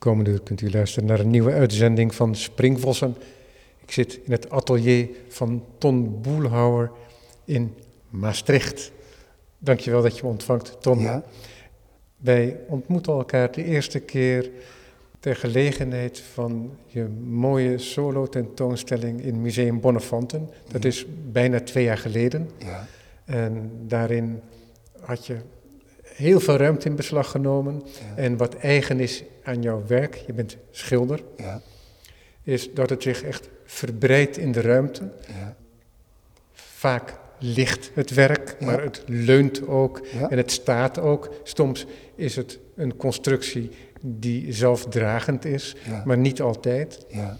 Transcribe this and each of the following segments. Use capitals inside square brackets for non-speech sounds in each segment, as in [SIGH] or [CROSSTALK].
Komende uur kunt u luisteren naar een nieuwe uitzending van Springvossen. Ik zit in het atelier van Ton Boelhouwer in Maastricht. Dankjewel dat je me ontvangt, Ton. Ja, Wij ontmoeten elkaar de eerste keer ter gelegenheid van je mooie solo-tentoonstelling in Museum Bonnefanten. Dat is bijna twee jaar geleden. ja, En daarin had je heel veel ruimte in beslag genomen. ja, En wat eigen is aan jouw werk, je bent schilder, ja, is dat het zich echt verbreidt in de ruimte. ja, Vaak ligt het werk, maar het leunt ook en het staat ook. Soms is het een constructie die zelfdragend is, maar niet altijd. ja,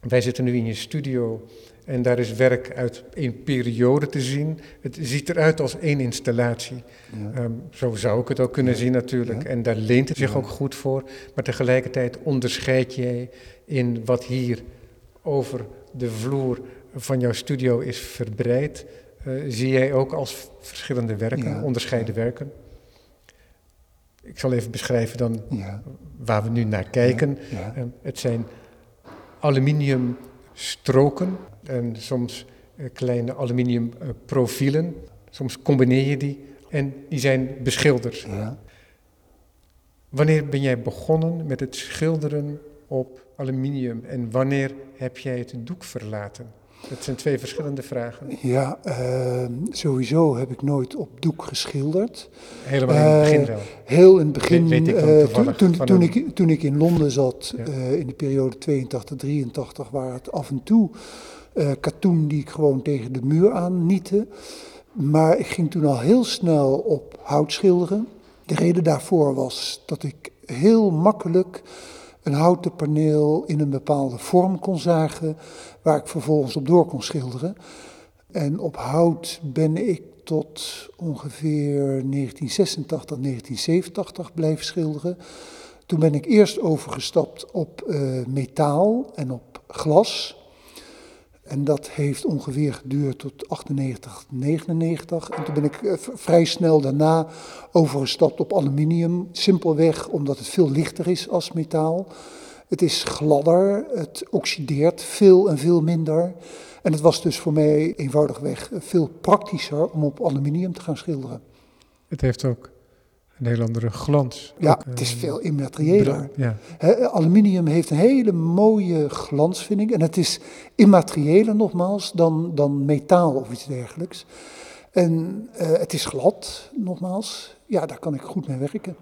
Wij zitten nu in je studio en daar is werk uit één periode te zien. Het ziet eruit als één installatie. ja, Ehm, zo zou ik het ook kunnen Ja. zien natuurlijk. Ja. En daar leent het zich ook goed voor. Maar tegelijkertijd onderscheid jij in wat hier over de vloer van jouw studio is verbreid. eh, zie jij ook als verschillende werken, onderscheiden werken. Ik zal even beschrijven dan waar we nu naar kijken. Ehm, het zijn aluminium stroken en soms eh, kleine aluminium eh, profielen. Soms combineer je die en die zijn beschilderd. ja. Wanneer ben jij begonnen met het schilderen op aluminium en wanneer heb jij het doek verlaten? Dat zijn twee verschillende vragen. Ja, ehm, sowieso heb ik nooit op doek geschilderd. Helemaal in het begin Eh, wel. Heel in het begin, Weet- weet ik dan toevallig toen, toen, ik, toen ik in Londen zat, Ja. in de periode 82, 83, waar het af en toe eh katoen die ik gewoon tegen de muur aan niette. Maar ik ging toen al heel snel op hout schilderen. De reden daarvoor was dat ik heel makkelijk een houten paneel in een bepaalde vorm kon zagen, waar ik vervolgens op door kon schilderen. En op hout ben ik tot ongeveer 1986, 1987 blijven schilderen. Toen ben ik eerst overgestapt op eh, metaal en op glas. En dat heeft ongeveer geduurd tot 98, 99. En toen ben ik eh, vrij snel daarna overgestapt op aluminium. Simpelweg omdat het veel lichter is als metaal. Het is gladder, het oxideert veel en veel minder. En het was dus voor mij eenvoudigweg veel praktischer om op aluminium te gaan schilderen. Het heeft ook een heel andere glans. Ja, Ook, het is eh, veel immateriëler. Ja, aluminium heeft een hele mooie glans, vind ik. En het is immateriëler nogmaals dan, dan metaal of iets dergelijks. En eh, het is glad, nogmaals. Ja, daar kan ik goed mee werken.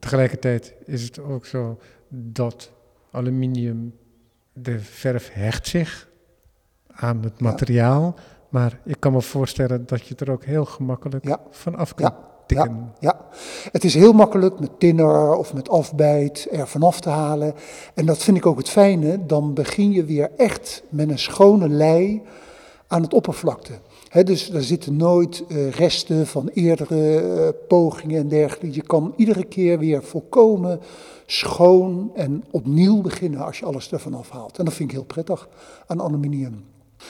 Tegelijkertijd is het ook zo dat aluminium, de verf hecht zich aan het materiaal. Maar ik kan me voorstellen dat je er ook heel gemakkelijk Ja. van af kunt Ja, tikken. Ja, het is heel makkelijk met tinner of met afbijt er vanaf te halen. En dat vind ik ook het fijne. Dan begin je weer echt met een schone lei aan het oppervlakte. Hè, dus er zitten nooit eh, resten van eerdere eh, pogingen en dergelijke. Je kan iedere keer weer volkomen schoon en opnieuw beginnen als je alles ervan afhaalt. En dat vind ik heel prettig aan aluminium.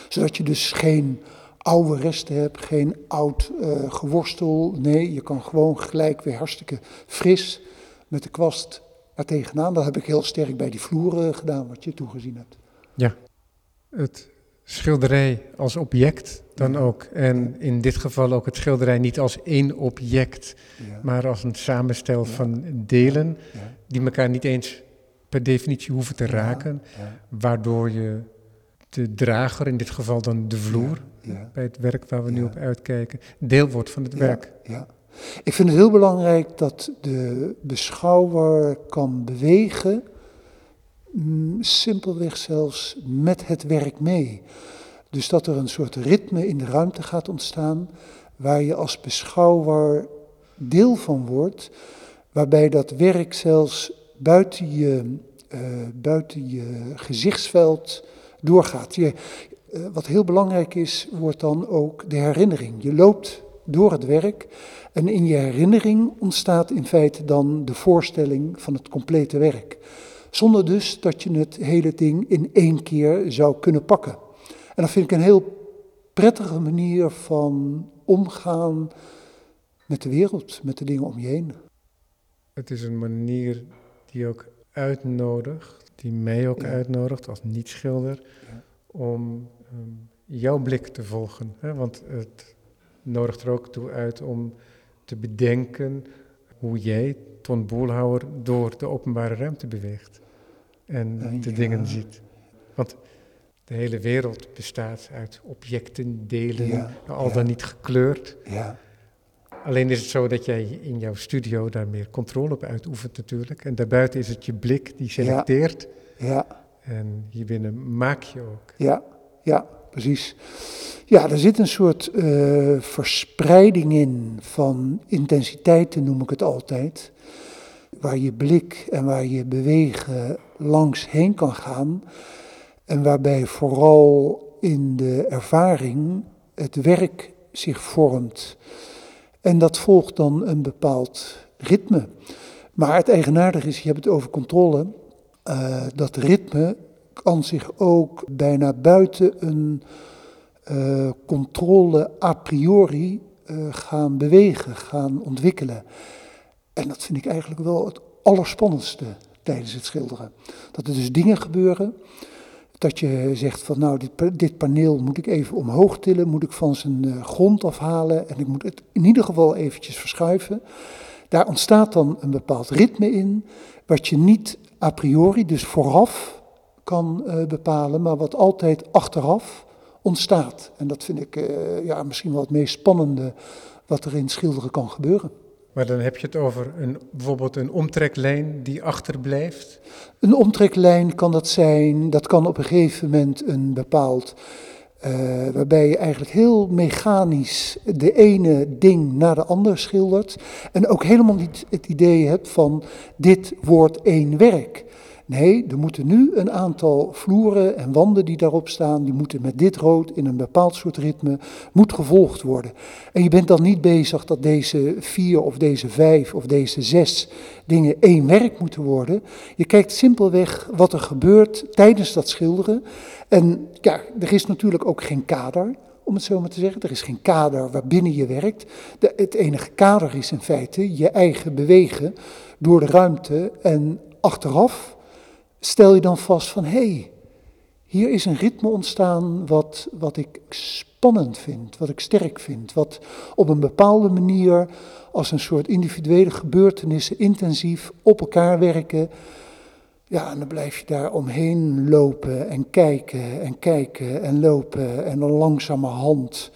Zodat je dus geen oude resten hebt, geen oud eh, geworstel. Nee, je kan gewoon gelijk weer hartstikke fris met de kwast er tegenaan. Dat heb ik heel sterk bij die vloeren gedaan, wat je toegezien hebt. Het schilderij als object dan Ja. ook. En in dit geval ook het schilderij niet als één object, Ja, maar als een samenstel Ja. van delen ja, die elkaar niet eens per definitie hoeven te Ja. raken. ja, Waardoor je de drager, in dit geval dan de vloer, ja, bij het werk waar we nu op uitkijken, deel wordt van het werk. ja. Ik vind het heel belangrijk dat de beschouwer kan bewegen, mm, simpelweg zelfs met het werk mee. Dus dat er een soort ritme in de ruimte gaat ontstaan, waar je als beschouwer deel van wordt, waarbij dat werk zelfs buiten je, eh, buiten je gezichtsveld doorgaat. Je, eh, wat heel belangrijk is, wordt dan ook de herinnering. Je loopt door het werk en in je herinnering ontstaat in feite dan de voorstelling van het complete werk. Zonder dus dat je het hele ding in één keer zou kunnen pakken. En dat vind ik een heel prettige manier van omgaan met de wereld, met de dingen om je heen. Het is een manier die ook uitnodigt, die mij ook Ja. uitnodigt als niet-schilder, Ja. om ehm, jouw blik te volgen. Hè? Want het nodigt er ook toe uit om te bedenken hoe jij, Ton Boelhouwer, door de openbare ruimte beweegt en Eh, de ja. dingen ziet. Want de hele wereld bestaat uit objecten, delen, al dan niet gekleurd. Ja, Alleen is het zo dat jij in jouw studio daar meer controle op uitoefent natuurlijk. En daarbuiten is het je blik die selecteert. ja, En hierbinnen maak je ook. ja, ja, precies. Ja, er zit een soort eh, verspreiding in van intensiteiten, noem ik het altijd. Waar je blik en waar je bewegen langs heen kan gaan. En waarbij vooral in de ervaring het werk zich vormt. En dat volgt dan een bepaald ritme. Maar het eigenaardige is, je hebt het over controle. eh, dat ritme kan zich ook bijna buiten een eh, controle a priori eh, gaan bewegen, gaan ontwikkelen. En dat vind ik eigenlijk wel het allerspannendste tijdens het schilderen. Dat er dus dingen gebeuren, dat je zegt van nou, dit, dit paneel moet ik even omhoog tillen, moet ik van zijn eh, grond afhalen en ik moet het in ieder geval eventjes verschuiven. Daar ontstaat dan een bepaald ritme in, wat je niet a priori, dus vooraf, kan eh, bepalen, maar wat altijd achteraf ontstaat. En dat vind ik eh, ja, misschien wel het meest spannende wat er in schilderen kan gebeuren. Maar dan heb je het over een, bijvoorbeeld een omtreklijn die achterblijft. Een omtreklijn kan dat zijn, dat kan op een gegeven moment een bepaald, eh, waarbij je eigenlijk heel mechanisch de ene ding naar de ander schildert. En ook helemaal niet het idee hebt van dit wordt één werk. Nee, er moeten nu een aantal vloeren en wanden die daarop staan, die moeten met dit rood in een bepaald soort ritme, moet gevolgd worden. En je bent dan niet bezig dat deze vier of deze vijf of deze zes dingen één werk moeten worden. Je kijkt simpelweg wat er gebeurt tijdens dat schilderen. En ja, er is natuurlijk ook geen kader, om het zo maar te zeggen. Er is geen kader waarbinnen je werkt. Het enige kader is in feite je eigen bewegen door de ruimte. En achteraf stel je dan vast van, hé, hey, hier is een ritme ontstaan wat, wat ik spannend vind, wat ik sterk vind. Wat op een bepaalde manier als een soort individuele gebeurtenissen intensief op elkaar werken. Ja, en dan blijf je daar omheen lopen en kijken en kijken en lopen. En dan langzamerhand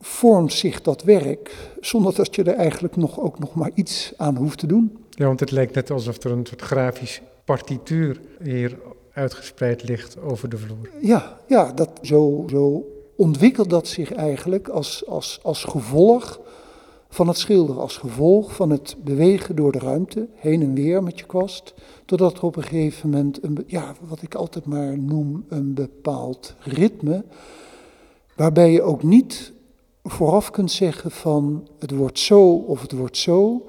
vormt zich dat werk zonder dat je er eigenlijk nog, ook nog maar iets aan hoeft te doen. Ja, want het lijkt net alsof er een soort grafisch partituur hier uitgespreid ligt over de vloer. Ja, ja dat, zo, zo ontwikkelt dat zich eigenlijk als, als, als gevolg van het schilderen, als gevolg van het bewegen door de ruimte, heen en weer met je kwast, totdat er op een gegeven moment, een, ja, wat ik altijd maar noem, een bepaald ritme, waarbij je ook niet vooraf kunt zeggen van het wordt zo of het wordt zo.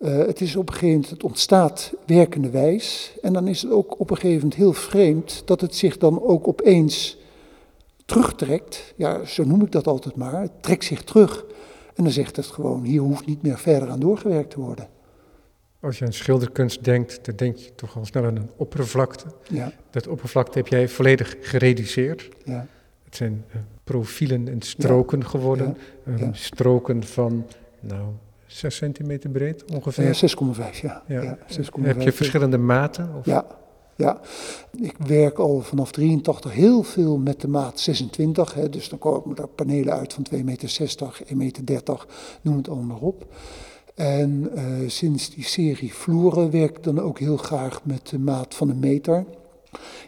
Uh, het is op een gegeven moment, het ontstaat werkende wijs. En dan is het ook op een gegeven moment heel vreemd dat het zich dan ook opeens terugtrekt. Ja, zo noem ik dat altijd maar. Het trekt zich terug. En dan zegt het gewoon, hier hoeft niet meer verder aan doorgewerkt te worden. Als je aan schilderkunst denkt, dan denk je toch al snel aan een oppervlakte. Ja, Dat oppervlakte heb jij volledig gereduceerd. ja, Het zijn eh, profielen en stroken geworden. Eh. Stroken van, nou, 6 centimeter breed ongeveer. Eh, 6,5 ja. Ja. ja 6,5. heb je verschillende maten? Of? Ja, ja. Ik werk al vanaf 83 heel veel met de maat 26. Hè, dus dan komen er panelen uit van 2,60 meter, 1,30 meter, noem het allemaal maar op. En uh, sinds die serie vloeren werk ik dan ook heel graag met de maat van een meter.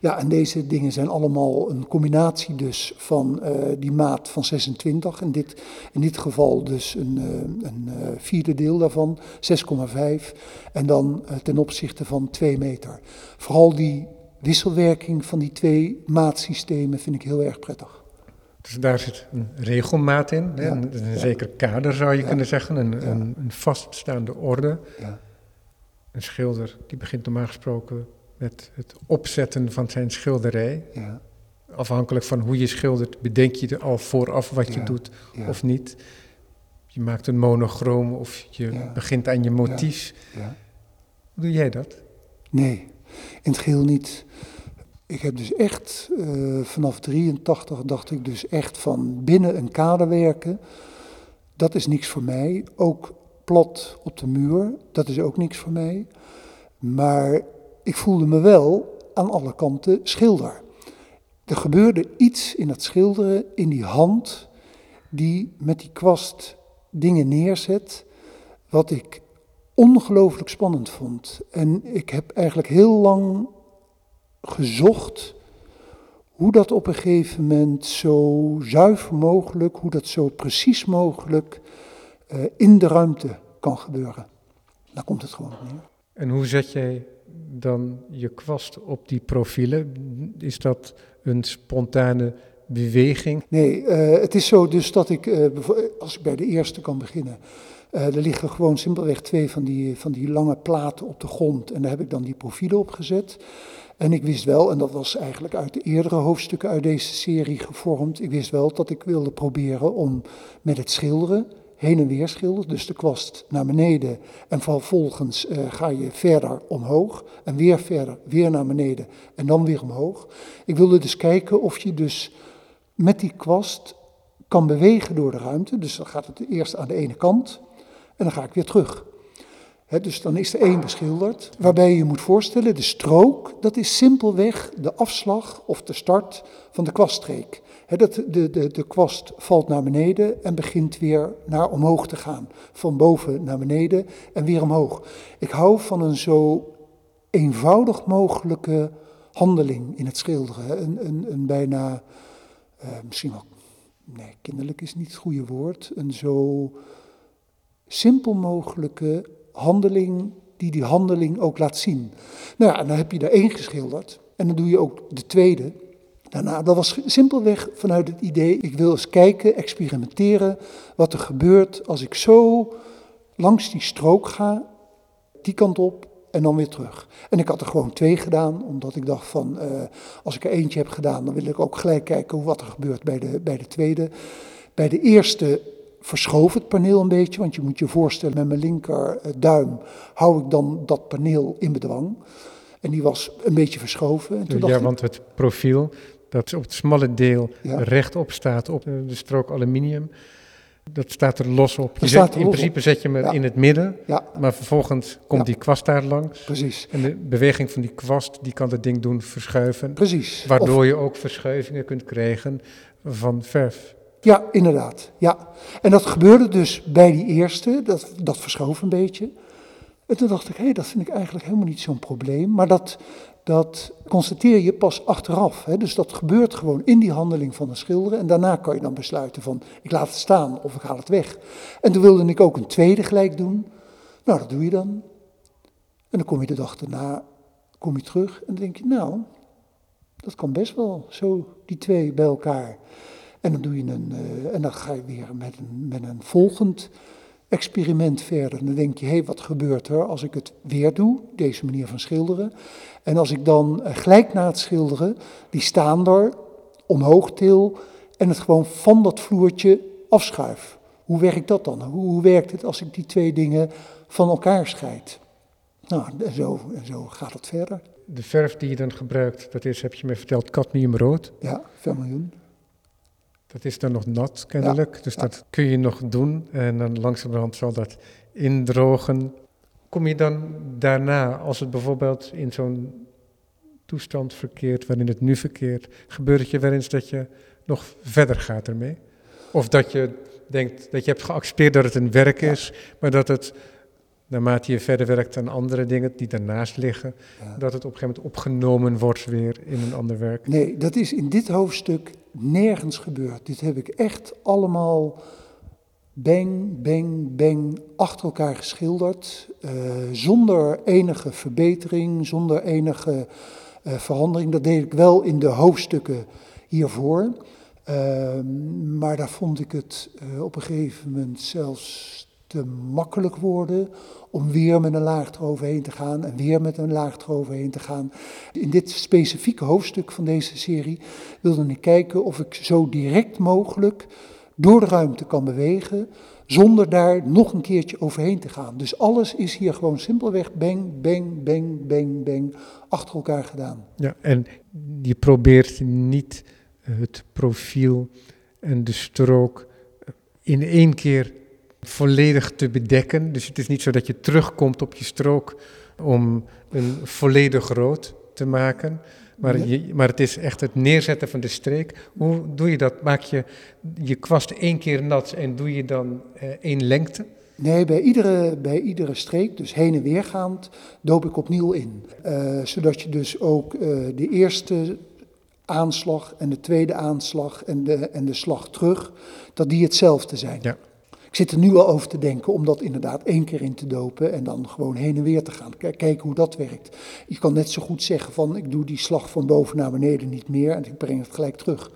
Ja, en deze dingen zijn allemaal een combinatie dus van uh, die maat van 26. In dit, in dit geval dus een, uh, een uh, vierde deel daarvan, 6,5. En dan ten opzichte van 2 meter. Vooral die wisselwerking van die twee maatsystemen vind ik heel erg prettig. Dus daar zit een regelmaat in, ja, een, een ja. zeker kader zou je ja, kunnen zeggen, een, een, een vaststaande orde. Een schilder die begint normaal gesproken met het opzetten van zijn schilderij. Ja. Afhankelijk van hoe je schildert, bedenk je er al vooraf wat je Ja, doet of niet. Je maakt een monochroom of je begint aan je motief. Ja. Hoe doe jij dat? Nee, in het geheel niet. Ik heb dus echt, uh, vanaf 83 dacht ik dus echt van binnen een kader werken. Dat is niks voor mij. Ook plat op de muur, dat is ook niks voor mij. Maar ik voelde me wel aan alle kanten schilder. Er gebeurde iets in het schilderen, in die hand, die met die kwast dingen neerzet, wat ik ongelooflijk spannend vond. En ik heb eigenlijk heel lang gezocht hoe dat op een gegeven moment zo zuiver mogelijk, hoe dat zo precies mogelijk uh, in de ruimte kan gebeuren. Daar komt het gewoon neer. En hoe zet jij dan je kwast op die profielen? Is dat een spontane beweging? Nee, uh, het is zo dus dat ik, uh, als ik bij de eerste kan beginnen, uh, er liggen gewoon simpelweg twee van die, van die lange platen op de grond en daar heb ik dan die profielen op gezet. En ik wist wel, en dat was eigenlijk uit de eerdere hoofdstukken uit deze serie gevormd, ik wist wel dat ik wilde proberen om met het schilderen heen en weer schilderen, dus de kwast naar beneden en vervolgens uh, ga je verder omhoog en weer verder, weer naar beneden en dan weer omhoog. Ik wilde dus kijken of je dus met die kwast kan bewegen door de ruimte, dus dan gaat het eerst aan de ene kant en dan ga ik weer terug dus dan is er één beschilderd, waarbij je moet voorstellen, de strook, dat is simpelweg de afslag of de start van de kwaststreek. Dat de, de, de kwast valt naar beneden en begint weer naar omhoog te gaan. Van boven naar beneden en weer omhoog. Ik hou van een zo eenvoudig mogelijke handeling in het schilderen. Een, een, een bijna, uh, misschien wel, nee, kinderlijk is niet het goede woord. Een zo simpel mogelijke handeling die die handeling ook laat zien. Nou ja, en dan heb je er één geschilderd en dan doe je ook de tweede. Daarna, dat was simpelweg vanuit het idee, ik wil eens kijken, experimenteren, wat er gebeurt als ik zo langs die strook ga, die kant op en dan weer terug. En ik had er gewoon twee gedaan, omdat ik dacht van, uh, als ik er eentje heb gedaan, dan wil ik ook gelijk kijken hoe wat er gebeurt bij de, bij de tweede. Bij de eerste verschoof het paneel een beetje, want je moet je voorstellen, met mijn linker eh, duim hou ik dan dat paneel in bedwang. En die was een beetje verschoven. En toen ja, want het profiel dat op het smalle deel rechtop staat op de strook aluminium, dat staat er los op. Je zet, in principe zet je hem in het midden, ja. maar vervolgens komt die kwast daar langs. Precies. En de beweging van die kwast, die kan het ding doen verschuiven. Precies. Waardoor je ook verschuivingen kunt krijgen van verf. Ja, inderdaad. Ja. En dat gebeurde dus bij die eerste, dat, dat verschoof een beetje. En toen dacht ik, hé, hey, dat vind ik eigenlijk helemaal niet zo'n probleem. Maar dat, dat constateer je pas achteraf. Hè? Dus dat gebeurt gewoon in die handeling van het schilderen. En daarna kan je dan besluiten van, ik laat het staan of ik haal het weg. En toen wilde ik ook een tweede gelijk doen. Nou, dat doe je dan. En dan kom je de dag daarna kom je terug en dan denk je, nou, dat kan best wel zo, die twee bij elkaar. En dan, doe je een, uh, en dan ga je weer met een, met een volgend experiment verder. En dan denk je, hé, hey, wat gebeurt er als ik het weer doe, deze manier van schilderen. En als ik dan gelijk na het schilderen die staander omhoog til en het gewoon van dat vloertje afschuif. Hoe werkt dat dan? Hoe, hoe werkt het als ik die twee dingen van elkaar scheid? Nou, en zo, en zo gaat het verder. De verf die je dan gebruikt, dat is, heb je me verteld, cadmiumrood. Ja, vermiljoen. Dat is dan nog nat kennelijk, dus dat kun je nog doen. En dan langzamerhand zal dat indrogen. Kom je dan daarna, als het bijvoorbeeld in zo'n toestand verkeert waarin het nu verkeert, gebeurt het je wel eens dat je nog verder gaat ermee? Of dat je denkt dat je hebt geaccepteerd dat het een werk is, maar dat het naarmate je verder werkt aan andere dingen die daarnaast liggen, dat het op een gegeven moment opgenomen wordt weer in een ander werk? Nee, dat is in dit hoofdstuk nergens gebeurd. Dit heb ik echt allemaal bang, bang, bang achter elkaar geschilderd, uh, zonder enige verbetering, zonder enige uh, verandering. Dat deed ik wel in de hoofdstukken hiervoor. Uh, maar daar vond ik het uh, op een gegeven moment zelfs te makkelijk worden om weer met een laag eroverheen te gaan en weer met een laag eroverheen te gaan. In dit specifieke hoofdstuk van deze serie wilde ik kijken of ik zo direct mogelijk door de ruimte kan bewegen, Zonder daar nog een keertje overheen te gaan. Dus alles is hier gewoon simpelweg bang, bang, bang, bang, bang achter elkaar gedaan. Ja, en je probeert niet het profiel en de strook in één keer volledig te bedekken. Dus het is niet zo dat je terugkomt op je strook om een volledig rood te maken. Maar, je, maar het is echt het neerzetten van de streek. Hoe doe je dat? Maak je je kwast één keer nat en doe je dan eh, één lengte? Nee, bij iedere, bij iedere streek, dus heen en weer gaand, doop ik opnieuw in. Uh, zodat je dus ook uh, de eerste aanslag en de tweede aanslag en de, en de slag terug, dat die hetzelfde zijn. Ja. Ik zit er nu al over te denken om dat inderdaad één keer in te dopen en dan gewoon heen en weer te gaan. Kijken hoe dat werkt. Je kan net zo goed zeggen van ik doe die slag van boven naar beneden niet meer en ik breng het gelijk terug.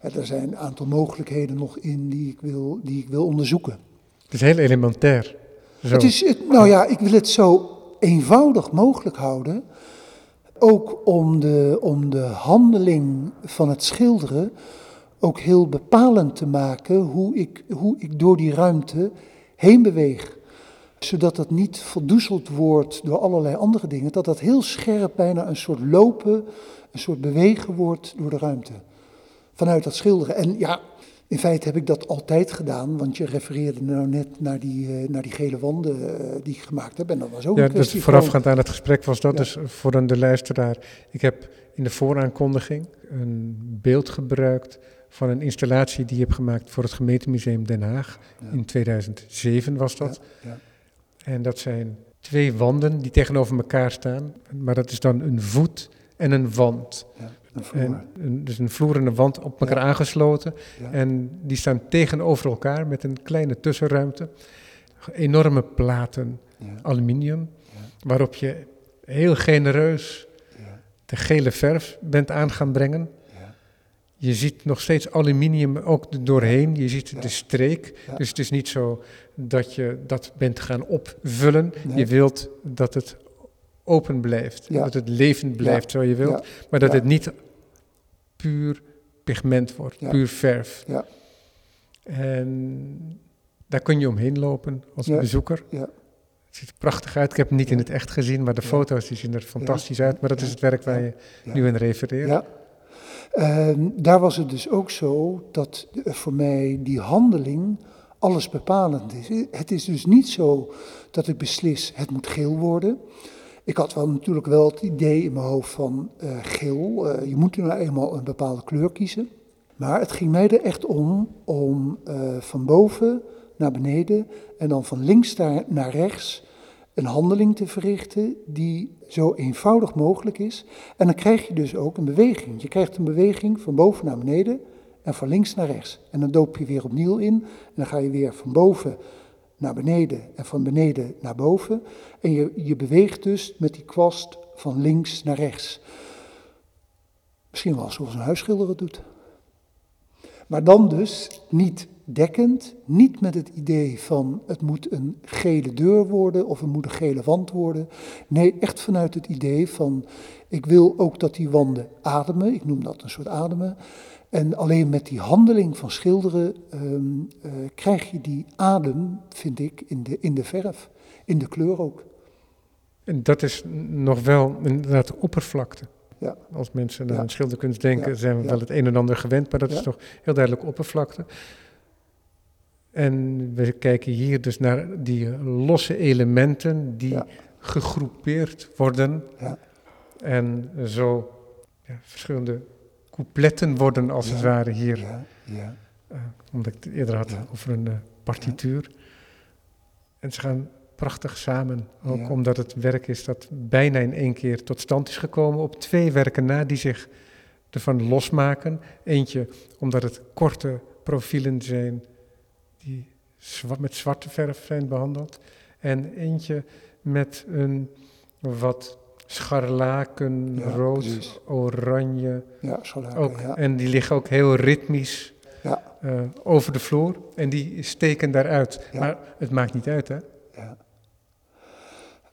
er zijn een aantal mogelijkheden nog in die ik wil, die ik wil onderzoeken. Het is heel elementair. Zo. Het is, nou ja, ik wil het zo eenvoudig mogelijk houden. Ook om de, om de handeling van het schilderen ook heel bepalend te maken hoe ik, hoe ik door die ruimte heen beweeg. Zodat het niet verdoezeld wordt door allerlei andere dingen. Dat dat heel scherp bijna een soort lopen, een soort bewegen wordt door de ruimte. Vanuit dat schilderen. En ja, in feite heb ik dat altijd gedaan, want je refereerde nou net naar die, uh, naar die gele wanden uh, die ik gemaakt heb. En dat was ook ja, een dus voorafgaand aan het gesprek was dat ja. dus voor de luisteraar. Ik heb in de vooraankondiging een beeld gebruikt van een installatie die je hebt gemaakt voor het gemeentemuseum Den Haag. Ja. In 2007 was dat. Ja, en dat zijn twee wanden die tegenover elkaar staan, maar dat is dan een voet en een wand. Een vloer. En een, dus een vloer en een wand op elkaar aangesloten. En die staan tegenover elkaar met een kleine tussenruimte. Enorme platen aluminium, waarop je heel genereus de gele verf bent aan gaan brengen. Je ziet nog steeds aluminium ook doorheen. Je ziet de streek. Dus het is niet zo dat je dat bent gaan opvullen. Je wilt dat het open blijft. Dat het levend blijft, zo je wilt. Maar dat het niet puur pigment wordt, puur verf. En daar kun je omheen lopen als bezoeker. Het ziet er prachtig uit. Ik heb het niet in het echt gezien, maar de foto's die zien er fantastisch uit. Maar dat is het werk waar je nu in refereert. Uh, daar was het dus ook zo dat voor mij die handeling alles bepalend is. Het is dus niet zo dat ik beslis het moet geel worden. Ik had wel natuurlijk wel het idee in mijn hoofd van uh, geel. Je moet nu eenmaal een bepaalde kleur kiezen. Maar het ging mij er echt om om van boven naar beneden en dan van links naar rechts een handeling te verrichten die zo eenvoudig mogelijk is. En dan krijg je dus ook een beweging. Je krijgt een beweging van boven naar beneden en van links naar rechts. En dan doop je weer opnieuw in en dan ga je weer van boven naar beneden en van beneden naar boven. En je, je beweegt dus met die kwast van links naar rechts. Misschien wel zoals een huisschilder het doet. Maar dan dus niet dekkend, niet met het idee van het moet een gele deur worden of het moet een gele wand worden. Nee, echt vanuit het idee van ik wil ook dat die wanden ademen, ik noem dat een soort ademen. En alleen met die handeling van schilderen um, uh, krijg je die adem, vind ik, in de, in de verf, in de kleur ook. En dat is nog wel inderdaad oppervlakte. Ja. Als mensen ja. een schilderkunst denken, ja. zijn we wel het een en ander gewend, maar dat is toch heel duidelijk oppervlakte. En we kijken hier dus naar die losse elementen die gegroepeerd worden en zo verschillende coupletten worden als het ware hier. Uh, omdat ik het eerder had over een uh, partituur. En ze gaan prachtig samen. Ook omdat het werk is dat bijna in één keer tot stand is gekomen. Op twee werken na die zich ervan losmaken. Eentje omdat het korte profielen zijn die met zwarte verf zijn behandeld. En eentje met een wat scharlaken, ja, rood, precies. oranje. Ja, scharlaken, ook, ja. En die liggen ook heel ritmisch ja. uh, over de vloer. En die steken daaruit. Maar het maakt niet uit, hè? Ja.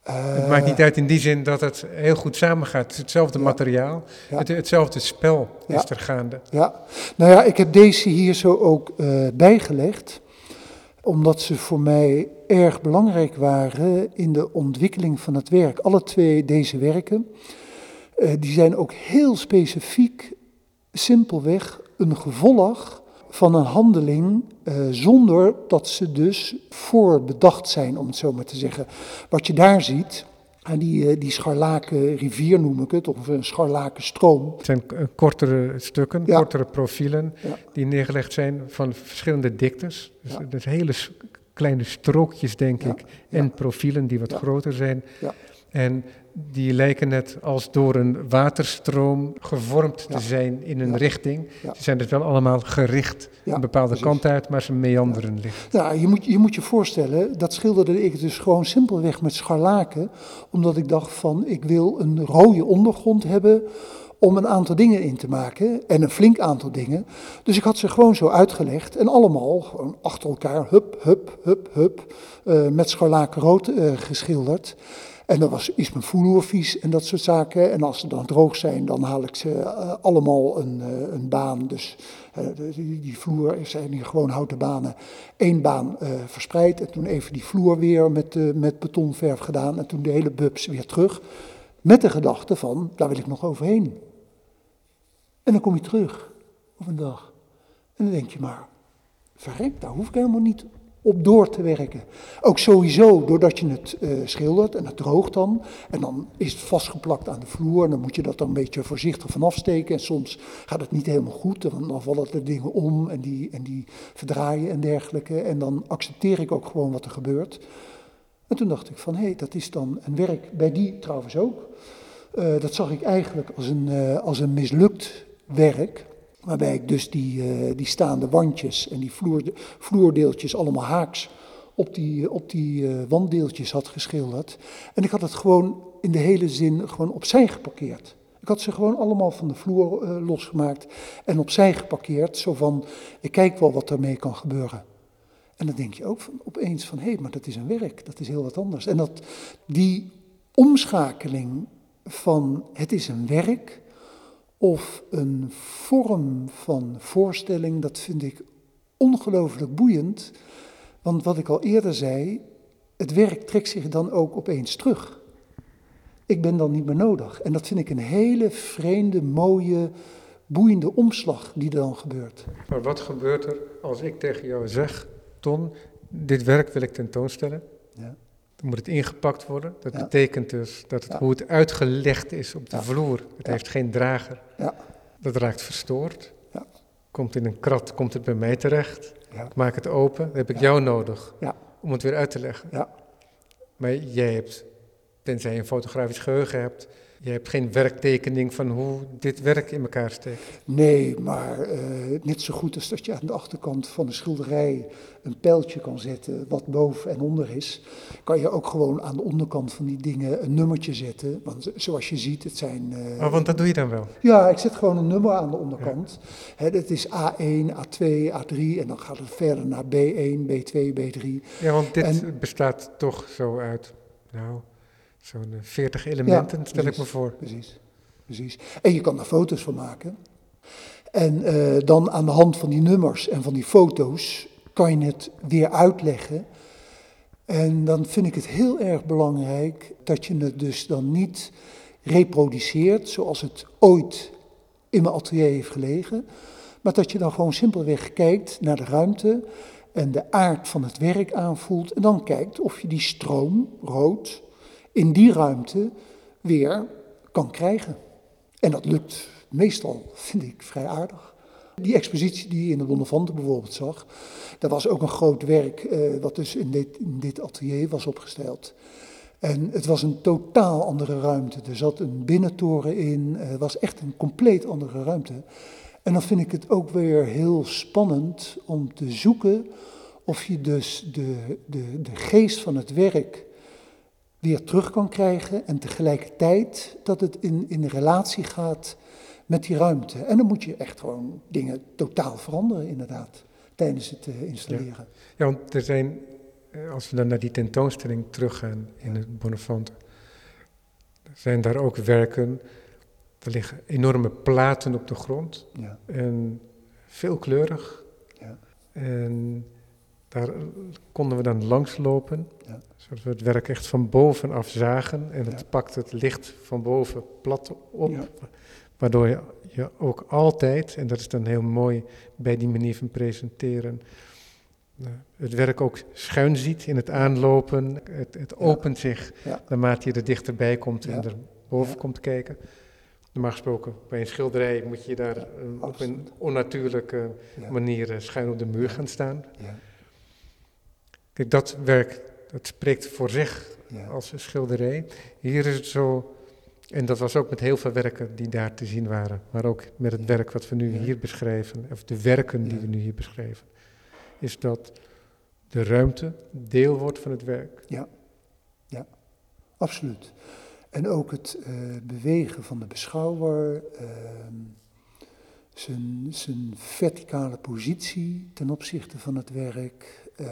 Uh, het maakt niet uit in die zin dat het heel goed samengaat. Het is hetzelfde materiaal, het, hetzelfde spel is er gaande. Ja, nou ja, ik heb deze hier zo ook uh, bijgelegd. Omdat ze voor mij erg belangrijk waren in de ontwikkeling van het werk. Alle twee deze werken, uh, die zijn ook heel specifiek, simpelweg een gevolg van een handeling uh, zonder dat ze dus voorbedacht zijn, om het zo maar te zeggen. Wat je daar ziet, en die, uh, die scharlaken rivier noem ik het, of een scharlaken stroom. Het zijn kortere stukken, ja. kortere profielen, ja. die neergelegd zijn van verschillende diktes. Dus, ja. dus hele kleine strookjes, denk ik, en profielen die wat groter zijn. En die lijken net als door een waterstroom gevormd te zijn in een richting. Ze zijn dus wel allemaal gericht een bepaalde precies. kant uit, maar ze meanderen licht. Ja, je moet, je moet je voorstellen, dat schilderde ik dus gewoon simpelweg met scharlaken, omdat ik dacht van, ik wil een rode ondergrond hebben om een aantal dingen in te maken. En een flink aantal dingen. Dus ik had ze gewoon zo uitgelegd. En allemaal gewoon achter elkaar, hup, hup, hup, hup. Uh, met scharlaken rood uh, geschilderd. En dan was, mijn vloer vies en dat soort zaken. En als ze dan droog zijn, dan haal ik ze uh, allemaal een, uh, een baan. Dus die, die, vloer zijn hier gewoon houten banen. Eén baan verspreid en toen even die vloer weer met, met betonverf gedaan. En toen de hele bubs weer terug. Met de gedachte van, daar wil ik nog overheen. En dan kom je terug op een dag. En dan denk je maar, verrek, daar hoef ik helemaal niet op door te werken. Ook sowieso, doordat je het uh, schildert en het droogt dan. En dan is het vastgeplakt aan de vloer. En dan moet je dat dan een beetje voorzichtig vanaf steken. En soms gaat het niet helemaal goed. Dan, dan vallen er dingen om en die, en die verdraaien en dergelijke. En dan accepteer ik ook gewoon wat er gebeurt. En toen dacht ik van, hé, hey, dat is dan een werk, bij die trouwens ook. Uh, dat zag ik eigenlijk als een, uh, als een mislukt werk. Waarbij ik dus die, uh, die staande wandjes en die vloer, vloerdeeltjes allemaal haaks op die, op die uh, wanddeeltjes had geschilderd. En ik had het gewoon in de hele zin gewoon opzij geparkeerd. Ik had ze gewoon allemaal van de vloer uh, losgemaakt en opzij geparkeerd. Zo van, ik kijk wel wat ermee kan gebeuren. En dan denk je ook van, opeens van, hé, hey, maar dat is een werk, dat is heel wat anders. En dat die omschakeling van het is een werk of een vorm van voorstelling, dat vind ik ongelooflijk boeiend. Want wat ik al eerder zei, het werk trekt zich dan ook opeens terug. Ik ben dan niet meer nodig. En dat vind ik een hele vreemde, mooie, boeiende omslag die er dan gebeurt. Maar wat gebeurt er als ik tegen jou zeg, Ton, dit werk wil ik tentoonstellen? Ja. Dan moet het ingepakt worden. Dat ja. betekent dus dat het, ja. hoe het uitgelegd is op de vloer, het heeft geen drager. Dat raakt verstoord. Komt in een krat, komt het bij mij terecht. Ik maak het open, dan heb ik jou nodig om het weer uit te leggen. Maar jij hebt, tenzij je een fotografisch geheugen hebt, je hebt geen werktekening van hoe dit werk in elkaar steekt. Nee, maar uh, net zo goed als dat je aan de achterkant van de schilderij een pijltje kan zetten wat boven en onder is, kan je ook gewoon aan de onderkant van die dingen een nummertje zetten. Want zoals je ziet, het zijn. Uh, oh, want dat doe je dan wel? Ja, ik zet gewoon een nummer aan de onderkant. Ja. Hè, dat is A1, A2, A3 en dan gaat het verder naar B1, B2, B3. Ja, want dit en, bestaat toch zo uit. Nou. Zo'n 40 elementen, ja, stel precies, ik me voor. Precies, precies. En je kan daar foto's van maken. En uh, dan aan de hand van die nummers en van die foto's kan je het weer uitleggen. En dan vind ik het heel erg belangrijk dat je het dus dan niet reproduceert zoals het ooit in mijn atelier heeft gelegen. Maar dat je dan gewoon simpelweg kijkt naar de ruimte en de aard van het werk aanvoelt. En dan kijkt of je die stroom, rood, in die ruimte weer kan krijgen. En dat lukt meestal, vind ik, vrij aardig. Die expositie die je in de Bonnefante bijvoorbeeld zag, dat was ook een groot werk uh, wat dus in dit, in dit atelier was opgesteld. En het was een totaal andere ruimte. Er zat een binnentoren in, het was echt een compleet andere ruimte. En dan vind ik het ook weer heel spannend om te zoeken of je dus de, de, de geest van het werk weer terug kan krijgen en tegelijkertijd dat het in, in relatie gaat met die ruimte. En dan moet je echt gewoon dingen totaal veranderen inderdaad, tijdens het uh, installeren. Ja. ja, want er zijn, eh, als we dan naar die tentoonstelling teruggaan in het Bonnefante, zijn daar ook werken, er liggen enorme platen op de grond ja. en veelkleurig. Ja. En daar konden we dan langslopen, Ja. zodat we het werk echt van bovenaf zagen. En het Ja. pakt het licht van boven plat op, Ja. waardoor je, je ook altijd, en dat is dan heel mooi bij die manier van presenteren, eh, het werk ook schuin ziet in het aanlopen. Het, het opent zich naarmate je er dichterbij komt en er boven komt kijken. Normaal gesproken, bij een schilderij moet je daar eh, op een onnatuurlijke Ja. manier eh, schuin op de muur gaan staan. Ja. Kijk, dat werk, dat spreekt voor zich Ja. als een schilderij. Hier is het zo, en dat was ook met heel veel werken die daar te zien waren, maar ook met het Ja. werk wat we nu Ja. hier beschrijven, of de werken die Ja. we nu hier beschrijven, is dat de ruimte deel wordt van het werk. Absoluut. En ook het eh, bewegen van de beschouwer, ehm, zijn, zijn verticale positie ten opzichte van het werk, eh,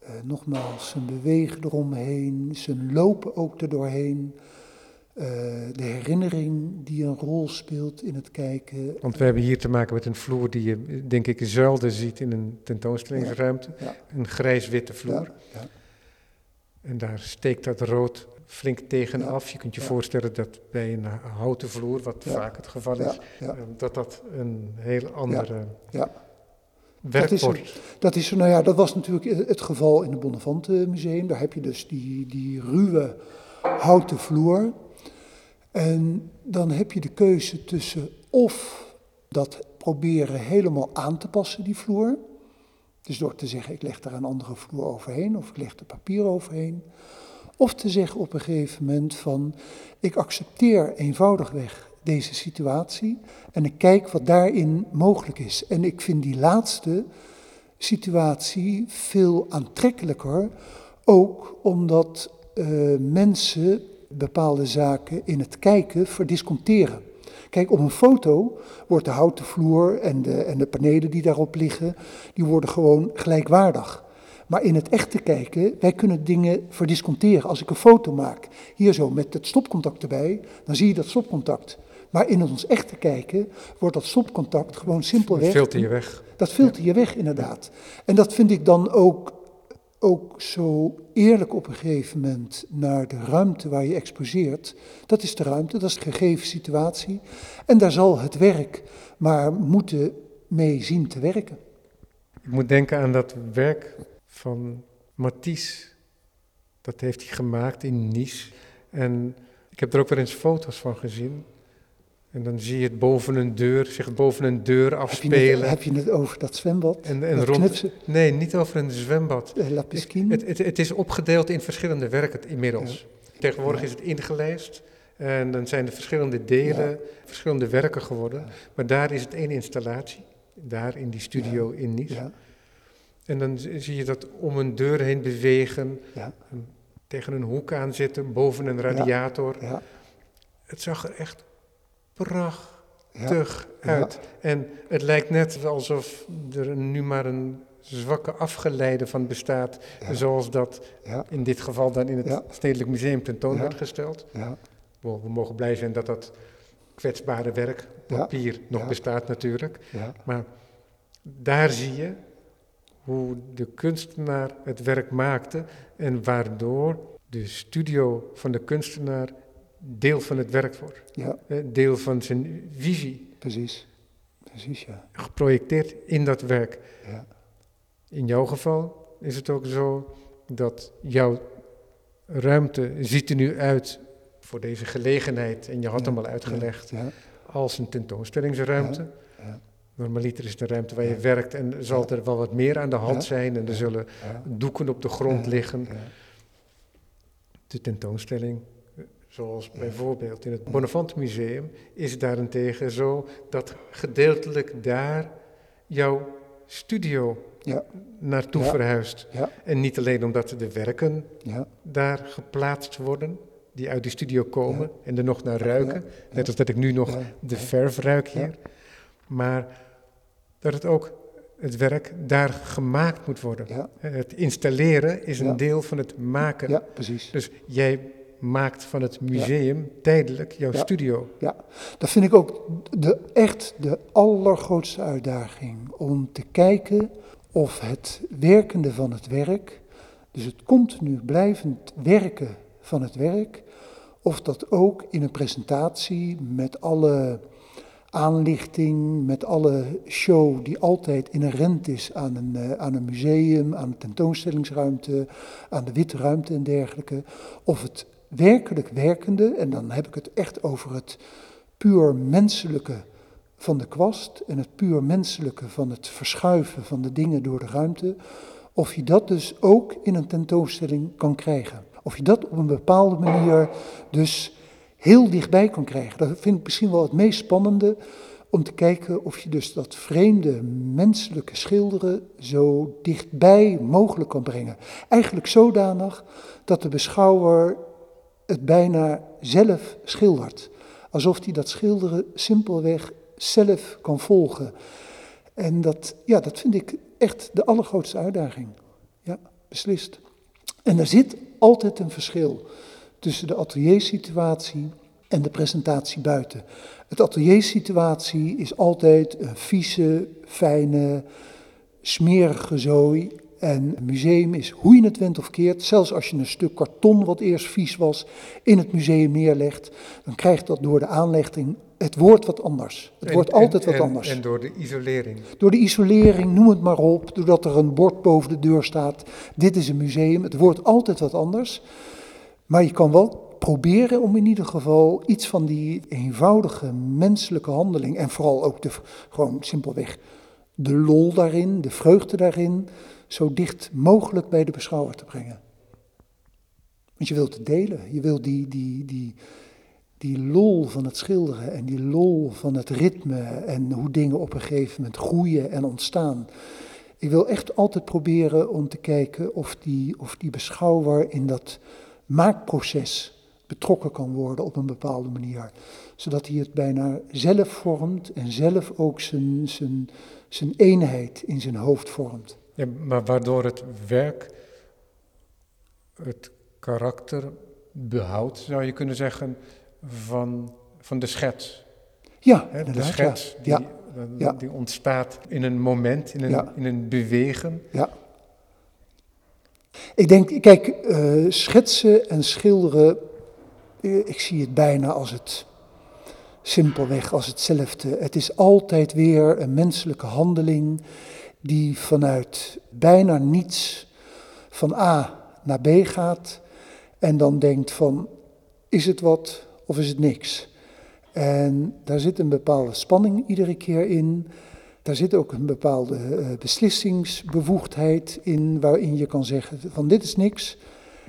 eh, nogmaals zijn bewegen eromheen, zijn lopen ook erdoorheen, eh, de herinnering die een rol speelt in het kijken. Want we hebben hier te maken met een vloer die je, denk ik, zelden ziet in een tentoonstellingsruimte. Ja. Een grijs-witte vloer. Ja, En daar steekt dat rood flink tegenaf. Je kunt je voorstellen dat bij een houten vloer, wat vaak het geval is, eh, dat dat een heel andere Dat is. Dat, is, nou ja, dat was natuurlijk het geval in het Bonnefante Museum. Daar heb je dus die, die ruwe houten vloer. En dan heb je de keuze tussen of dat proberen helemaal aan te passen, die vloer. Dus door te zeggen, ik leg daar een andere vloer overheen of ik leg er papier overheen. Of te zeggen op een gegeven moment van, ik accepteer eenvoudigweg deze situatie en ik kijk wat daarin mogelijk is. En ik vind die laatste situatie veel aantrekkelijker, ook omdat eh, mensen bepaalde zaken in het kijken verdisconteren. Kijk, op een foto wordt de houten vloer en de, en de panelen die daarop liggen, die worden gewoon gelijkwaardig. Maar in het echte kijken, wij kunnen dingen verdisconteren. Als ik een foto maak, hier zo met het stopcontact erbij, dan zie je dat stopcontact. Maar in ons echte kijken wordt dat stopcontact gewoon simpelweg... Dat filter je weg. Dat filter je weg, inderdaad. En dat vind ik dan ook, ook zo eerlijk op een gegeven moment naar de ruimte waar je exposeert. Dat is de ruimte, dat is de gegeven situatie. En daar zal het werk maar moeten mee zien te werken. Ik moet denken aan dat werk van Matisse. Dat heeft hij gemaakt in Nice. En ik heb er ook wel eens foto's van gezien. En dan zie je het boven een deur, zich boven een deur Heb je, afspelen. het, heb je het over dat zwembad? En, en dat rond. Nee, niet over een zwembad. eh, La Piscine? Het, het, het is opgedeeld in verschillende werken inmiddels. Tegenwoordig Ja. is het ingelijst. En dan zijn er verschillende delen, verschillende werken geworden. Maar daar is het één installatie. Daar in die studio in Nice. En dan zie je dat om een deur heen bewegen. ja, Tegen een hoek aan zitten, boven een radiator. ja, Het zag er echt prachtig ja, uit. En het lijkt net alsof er nu maar een zwakke afgeleide van bestaat. Ja. Zoals dat ja, in dit geval dan in het. Stedelijk Museum tentoon Ja. werd gesteld. We, mogen blij zijn dat dat kwetsbare werk, papier, nog bestaat natuurlijk. ja, Maar daar zie je hoe de kunstenaar het werk maakte en waardoor de studio van de kunstenaar deel van het werk wordt. ja, Deel van zijn visie, precies. Precies, ja. geprojecteerd in dat werk. ja. In jouw geval is het ook zo dat jouw ruimte ziet er nu uit voor deze gelegenheid, en je had Ja, hem al uitgelegd, Ja, als een tentoonstellingsruimte. ja. Normaliter is het een ruimte waar je werkt en zal er wel wat meer aan de hand zijn en er zullen doeken op de grond liggen. Ja, De tentoonstelling, zoals bijvoorbeeld in het Bonnefante Museum, is daarentegen zo dat gedeeltelijk daar jouw studio Ja. naartoe Ja. verhuist. ja, En niet alleen omdat de werken ja, daar geplaatst worden, die uit die studio komen en er nog naar ruiken. Net als dat ik nu nog de verf ruik hier. Maar dat het ook, het werk daar gemaakt moet worden. Het installeren is een deel van het maken. ja, precies. Dus jij maakt van het museum tijdelijk jouw Ja. studio. Dat vind ik ook de, echt de allergrootste uitdaging. Om te kijken of het werkende van het werk, dus het continu blijvend werken van het werk, of dat ook in een presentatie met alle aanlichting, met alle show die altijd inherent is aan een, uh, aan een museum, aan een tentoonstellingsruimte, aan de witte ruimte en dergelijke, of het werkelijk werkende, en dan heb ik het echt over het puur menselijke van de kwast en het puur menselijke van het verschuiven van de dingen door de ruimte, of je dat dus ook in een tentoonstelling kan krijgen. Of je dat op een bepaalde manier dus heel dichtbij kan krijgen. Dat vind ik misschien wel het meest spannende, om te kijken of je dus dat vreemde menselijke schilderen zo dichtbij mogelijk kan brengen. Eigenlijk zodanig dat de beschouwer het bijna zelf schildert. Alsof hij dat schilderen simpelweg zelf kan volgen. En dat, ja, dat vind ik echt de allergrootste uitdaging. Ja, beslist. En er zit altijd een verschil tussen de ateliersituatie en de presentatie buiten. Het ateliersituatie is altijd een vieze, fijne, smerige zooi. En een museum is hoe je het went of keert, zelfs als je een stuk karton wat eerst vies was in het museum neerlegt, dan krijgt dat door de aanlegting het wordt wat anders. Het wordt altijd wat anders. En door de isolering. Door de isolering, noem het maar op, doordat er een bord boven de deur staat, dit is een museum, het wordt altijd wat anders. Maar je kan wel proberen om in ieder geval iets van die eenvoudige menselijke handeling en vooral ook de, gewoon simpelweg de lol daarin, de vreugde daarin, zo dicht mogelijk bij de beschouwer te brengen. Want je wilt het delen, je wilt die, die, die, die lol van het schilderen en die lol van het ritme en hoe dingen op een gegeven moment groeien en ontstaan. Ik wil echt altijd proberen om te kijken of die, of die beschouwer in dat maakproces betrokken kan worden op een bepaalde manier. Zodat hij het bijna zelf vormt en zelf ook zijn, zijn, zijn eenheid in zijn hoofd vormt. Ja, maar waardoor het werk het karakter behoudt, zou je kunnen zeggen, van, van de schets. Ja, He, de schets die, ja. die ontstaat in een moment, in een, in een bewegen. Ja. Ik denk, kijk, uh, schetsen en schilderen, uh, ik zie het bijna als het simpelweg als hetzelfde. Het is altijd weer een menselijke handeling die vanuit bijna niets van A naar B gaat en dan denkt van, is het wat of is het niks? En daar zit een bepaalde spanning iedere keer in. Daar zit ook een bepaalde uh, beslissingsbevoegdheid in, waarin je kan zeggen van dit is niks.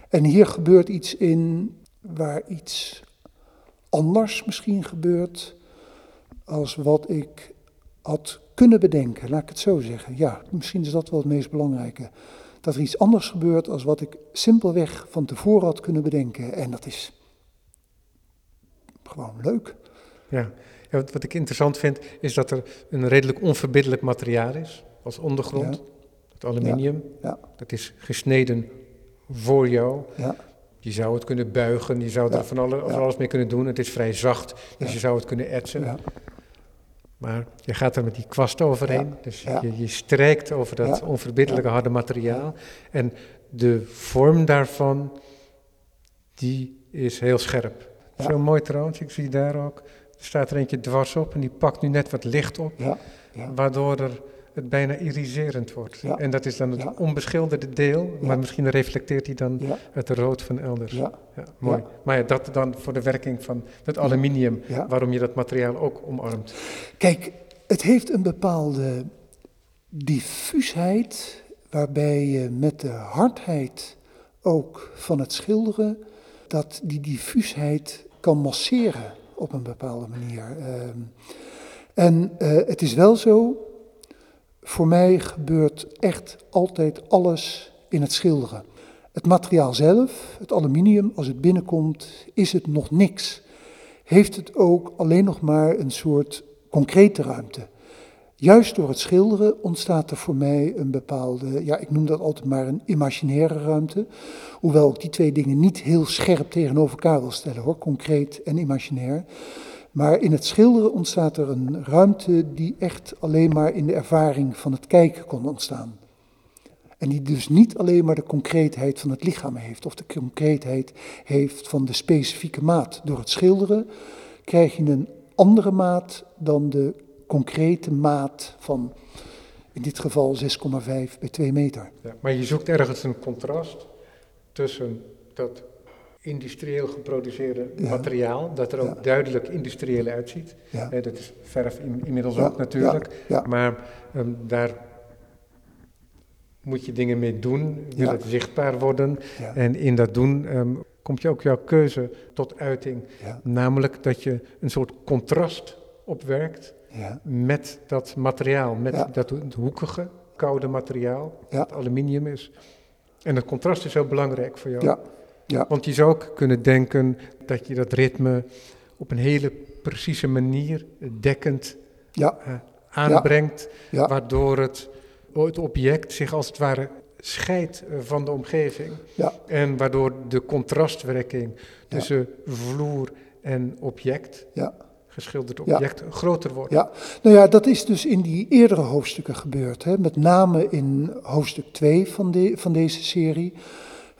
En hier gebeurt iets in waar iets anders misschien gebeurt als wat ik had kunnen bedenken, laat ik het zo zeggen. Ja, misschien is dat wel het meest belangrijke. Dat er iets anders gebeurt als wat ik simpelweg van tevoren had kunnen bedenken. En dat is gewoon leuk. Ja, ja wat, ik interessant vind is dat er een redelijk onverbiddelijk materiaal is als ondergrond. Het aluminium. Ja. Dat is gesneden voor jou. Ja. Je zou het kunnen buigen, je zou er van alles, alles mee kunnen doen. Het is vrij zacht, dus je zou het kunnen etsen. Maar je gaat er met die kwast overheen. Dus Je, je strijkt over dat onverbiddelijke harde materiaal. En de vorm daarvan, die is heel scherp. Zo mooi trouwens, ik zie daar ook. Er staat er eentje dwars op en die pakt nu net wat licht op. Waardoor er het bijna iriserend wordt. En dat is dan het onbeschilderde deel, maar misschien reflecteert hij dan het rood van elders. Ja. mooi. Maar ja, dat dan voor de werking van het aluminium, waarom je dat materiaal ook omarmt. Kijk, het heeft een bepaalde diffuusheid, waarbij je met de hardheid ook van het schilderen, dat die diffuusheid kan masseren op een bepaalde manier. Ehm, en uh, het is wel zo voor mij gebeurt echt altijd alles in het schilderen. Het materiaal zelf, het aluminium, als het binnenkomt, is het nog niks. Heeft het ook alleen nog maar een soort concrete ruimte. Juist door het schilderen ontstaat er voor mij een bepaalde, ja, ik noem dat altijd maar een imaginaire ruimte. Hoewel ik die twee dingen niet heel scherp tegenover elkaar wil stellen hoor, concreet en imaginair. Maar in het schilderen ontstaat er een ruimte die echt alleen maar in de ervaring van het kijken kon ontstaan. En die dus niet alleen maar de concreetheid van het lichaam heeft, of de concreetheid heeft van de specifieke maat. Door het schilderen krijg je een andere maat dan de concrete maat van, in dit geval 6,5 bij 2 meter. Ja, maar je zoekt ergens een contrast tussen dat industrieel geproduceerde Ja. materiaal, dat er ook Ja. duidelijk industrieel uitziet. Ja. Dat is verf in- inmiddels ook natuurlijk. Maar ehm, daar moet je dingen mee doen, wil het zichtbaar worden. En in dat doen ehm, komt je ook jouw keuze tot uiting. Namelijk dat je een soort contrast opwerkt met dat materiaal, met dat hoekige, koude materiaal, dat aluminium is. En dat contrast is heel belangrijk voor jou. Ja. Want je zou ook kunnen denken dat je dat ritme op een hele precieze manier dekkend Ja. eh, aanbrengt, Ja. waardoor het, het object zich als het ware scheidt eh, van de omgeving. Ja. En waardoor de contrastwerking tussen vloer en object, Ja. geschilderd Ja. object, groter wordt. Ja, nou ja, dat is dus in die eerdere hoofdstukken gebeurd. Hè? Met name in hoofdstuk 2 van, de, van deze serie.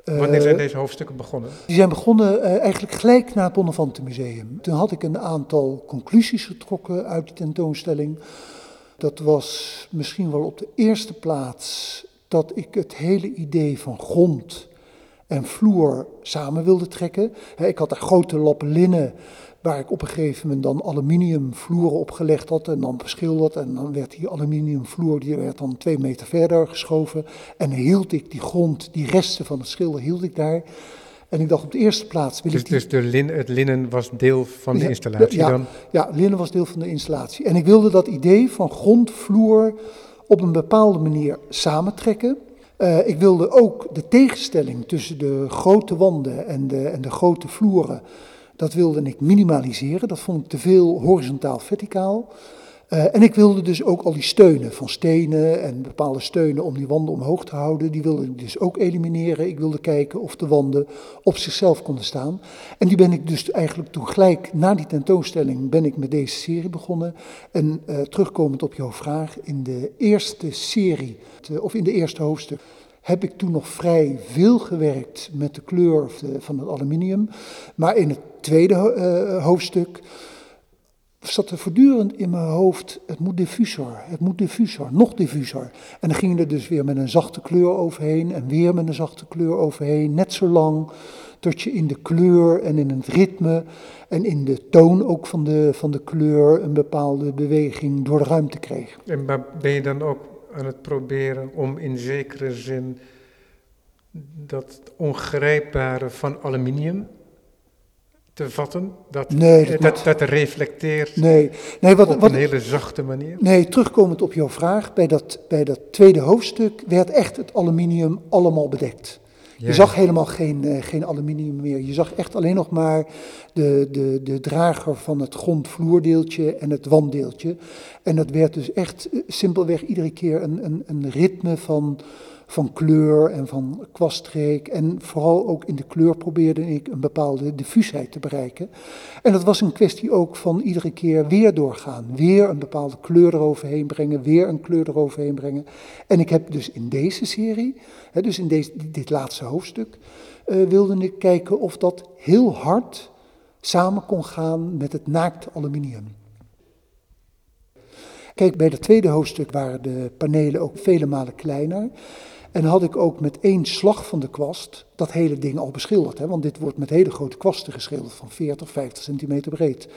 Wanneer Eh, zijn deze hoofdstukken begonnen? Die zijn begonnen eh, eigenlijk gelijk na het Bonnefante Museum. Toen had ik een aantal conclusies getrokken uit die tentoonstelling. Dat was misschien wel op de eerste plaats dat ik het hele idee van grond en vloer samen wilde trekken. Ik had daar grote lappen linnen waar ik op een gegeven moment dan aluminium vloeren opgelegd had en dan beschilderd. En dan werd die aluminium vloer die werd dan twee meter verder geschoven. En hield ik die grond, die resten van het schilder hield ik daar. En ik dacht op de eerste plaats wil Dus, ik die... dus de lin, het linnen was deel van de installatie ja. dan? Ja, linnen was deel van de installatie. En ik wilde dat idee van grond, vloer op een bepaalde manier samentrekken. Eh, ik wilde ook de tegenstelling tussen de grote wanden en de, en de grote vloeren, dat wilde ik minimaliseren. Dat vond ik te veel horizontaal-verticaal. Eh, en ik wilde dus ook al die steunen van stenen en bepaalde steunen om die wanden omhoog te houden, die wilde ik dus ook elimineren. Ik wilde kijken of de wanden op zichzelf konden staan. En die ben ik dus eigenlijk toen gelijk na die tentoonstelling ben ik met deze serie begonnen. En eh, terugkomend op jouw vraag, in de eerste serie, te- of in de eerste hoofdstuk, heb ik toen nog vrij veel gewerkt met de kleur van het aluminium. Maar in het tweede eh, hoofdstuk zat er voortdurend in mijn hoofd, het moet diffuser, het moet diffuser, nog diffuser. En dan ging er dus weer met een zachte kleur overheen en weer met een zachte kleur overheen, net zo lang tot je in de kleur en in het ritme en in de toon ook van de, van de kleur een bepaalde beweging door de ruimte kreeg. En maar ben je dan ook aan het proberen om in zekere zin dat ongrijpbare van aluminium te vatten? Dat, Nee, dat dat reflecteert Nee, nee wat, op wat, een hele zachte manier? Nee, terugkomend op jouw vraag, bij dat, bij dat tweede hoofdstuk werd echt het aluminium allemaal bedekt. Ja, Je zag helemaal geen, eh, geen aluminium meer. Je zag echt alleen nog maar de, de, de drager van het grondvloerdeeltje en het wanddeeltje. En dat werd dus echt eh, simpelweg iedere keer een, een, een ritme van, van kleur en van kwaststreek. En vooral ook in de kleur probeerde ik een bepaalde diffuusheid te bereiken. En dat was een kwestie ook van iedere keer weer doorgaan. Weer een bepaalde kleur eroverheen brengen, weer een kleur eroverheen brengen. En ik heb dus in deze serie, hè, dus in deze, dit laatste hoofdstuk, eh, wilde ik kijken of dat heel hard samen kon gaan met het naakte aluminium. Kijk, bij het tweede hoofdstuk waren de panelen ook vele malen kleiner. En had ik ook met één slag van de kwast dat hele ding al beschilderd. Hè? Want dit wordt met hele grote kwasten geschilderd van 40, 50 centimeter breed.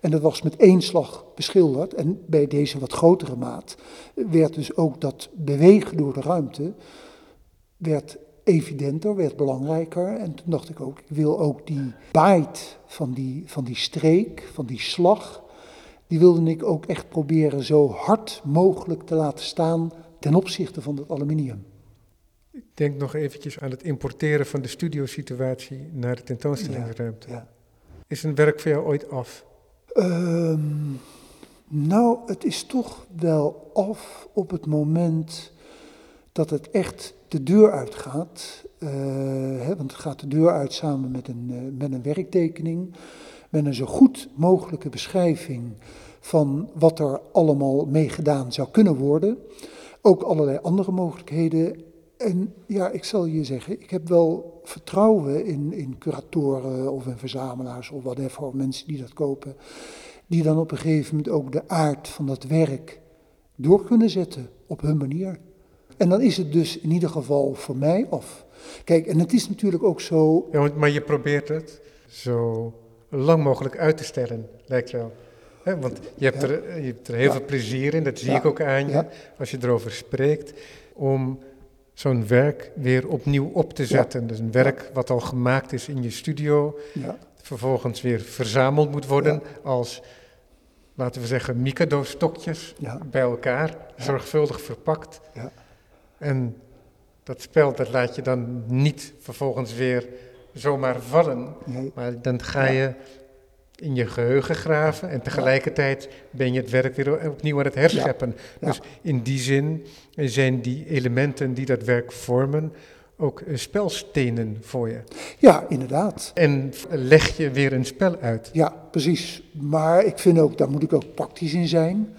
En dat was met één slag beschilderd. En bij deze wat grotere maat werd dus ook dat bewegen door de ruimte werd evidenter, werd belangrijker. En toen dacht ik ook, ik wil ook die bite van die, van die streek, van die slag, die wilde ik ook echt proberen zo hard mogelijk te laten staan ten opzichte van het aluminium. Ik denk nog eventjes aan het importeren van de studiosituatie naar de tentoonstellingsruimte. Ja. Is een werk voor jou ooit af? Ehm, nou, het is toch wel af op het moment dat het echt de deur uitgaat. Eh, hè, want het gaat de deur uit samen met een, eh, met een werktekening. Met een zo goed mogelijke beschrijving van wat er allemaal mee gedaan zou kunnen worden. Ook allerlei andere mogelijkheden. En ja, ik zal je zeggen, ik heb wel vertrouwen in, in curatoren of in verzamelaars of whatever, mensen die dat kopen, die dan op een gegeven moment ook de aard van dat werk door kunnen zetten op hun manier. En dan is het dus in ieder geval voor mij af. Kijk, en het is natuurlijk ook zo. Ja, maar je probeert het zo lang mogelijk uit te stellen, lijkt wel. want je hebt, er, je hebt er heel veel plezier in, dat zie ik ook aan je, als je erover spreekt, om zo'n werk weer opnieuw op te zetten. Dus een werk wat al gemaakt is in je studio, vervolgens weer verzameld moet worden als, laten we zeggen, Mikado-stokjes bij elkaar, zorgvuldig verpakt. En dat spel, dat laat je dan niet vervolgens weer zomaar vallen. Maar dan ga je in je geheugen graven en tegelijkertijd ben je het werk weer opnieuw aan het herscheppen. Dus in die zin zijn die elementen die dat werk vormen ook spelstenen voor je. Ja, inderdaad. En leg je weer een spel uit. Ja, precies. Maar ik vind ook, daar moet ik ook praktisch in zijn.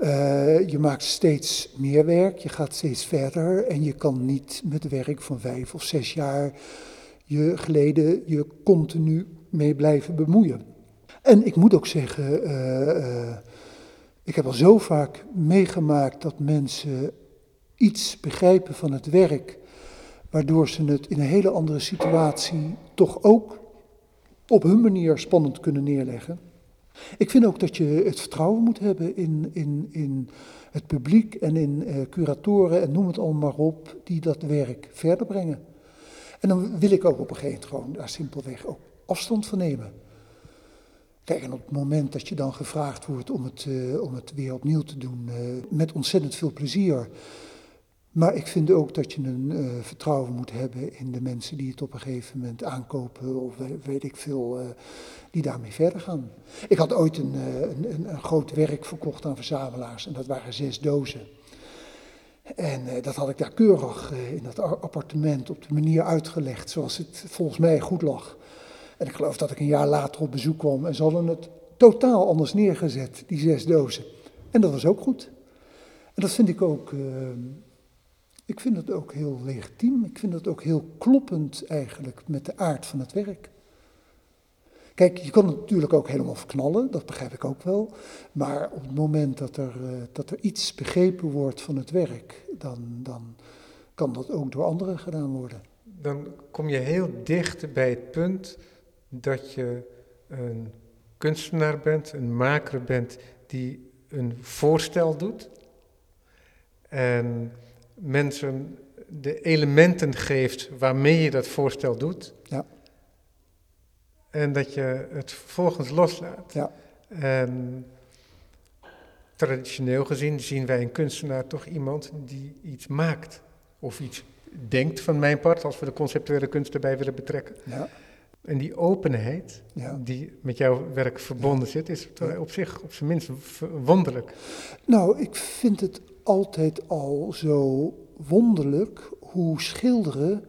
Uh, je maakt steeds meer werk, je gaat steeds verder en je kan niet met werk van vijf of zes jaar je geleden je continu mee blijven bemoeien. En ik moet ook zeggen, uh, uh, ik heb al zo vaak meegemaakt dat mensen iets begrijpen van het werk, waardoor ze het in een hele andere situatie toch ook op hun manier spannend kunnen neerleggen. Ik vind ook dat je het vertrouwen moet hebben in, in, in het publiek en in uh, curatoren en noem het allemaal maar op, die dat werk verder brengen. En dan wil ik ook op een gegeven moment gewoon daar simpelweg ook afstand van nemen. Kijk, en op het moment dat je dan gevraagd wordt om het, uh, om het weer opnieuw te doen, uh, met ontzettend veel plezier. Maar ik vind ook dat je een uh, vertrouwen moet hebben in de mensen die het op een gegeven moment aankopen of weet ik veel, die daarmee verder gaan. Ik had ooit een, een, een, groot werk verkocht aan verzamelaars en dat waren zes dozen. En dat had ik daar keurig in dat appartement op de manier uitgelegd zoals het volgens mij goed lag. En ik geloof dat ik een jaar later op bezoek kwam en ze hadden het totaal anders neergezet, die zes dozen. En dat was ook goed. En dat vind ik ook, uh, ik vind het ook heel legitiem. Ik vind het ook heel kloppend eigenlijk met de aard van het werk. Kijk, je kan het natuurlijk ook helemaal verknallen, dat begrijp ik ook wel. Maar op het moment dat er, uh, dat er iets begrepen wordt van het werk, dan, dan kan dat ook door anderen gedaan worden. Dan kom je heel dicht bij het punt dat je een kunstenaar bent, een maker bent die een voorstel doet en mensen de elementen geeft waarmee je dat voorstel doet. Ja. En dat je het vervolgens loslaat. Ja. En traditioneel gezien zien wij een kunstenaar toch iemand die iets maakt of iets denkt van mijn part, als we de conceptuele kunst erbij willen betrekken. Ja. En die openheid die met jouw werk verbonden zit, is op zich op zijn minst wonderlijk. Nou, ik vind het altijd al zo wonderlijk hoe schilderen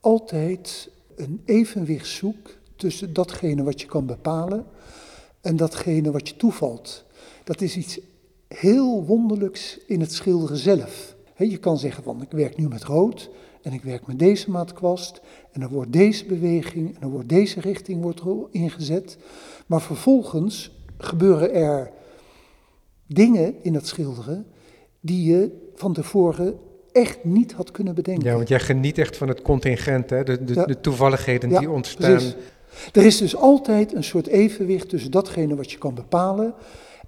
altijd een evenwicht zoekt tussen datgene wat je kan bepalen en datgene wat je toevalt. Dat is iets heel wonderlijks in het schilderen zelf. je kan zeggen van ik werk nu met rood en ik werk met deze maatkwast en dan wordt deze beweging en dan wordt deze richting wordt ingezet. Maar vervolgens gebeuren er dingen in het schilderen die je van tevoren echt niet had kunnen bedenken. Ja, want jij geniet echt van het contingent, hè? De, de, de toevalligheden die ontstaan. Precies. Er is dus altijd een soort evenwicht tussen datgene wat je kan bepalen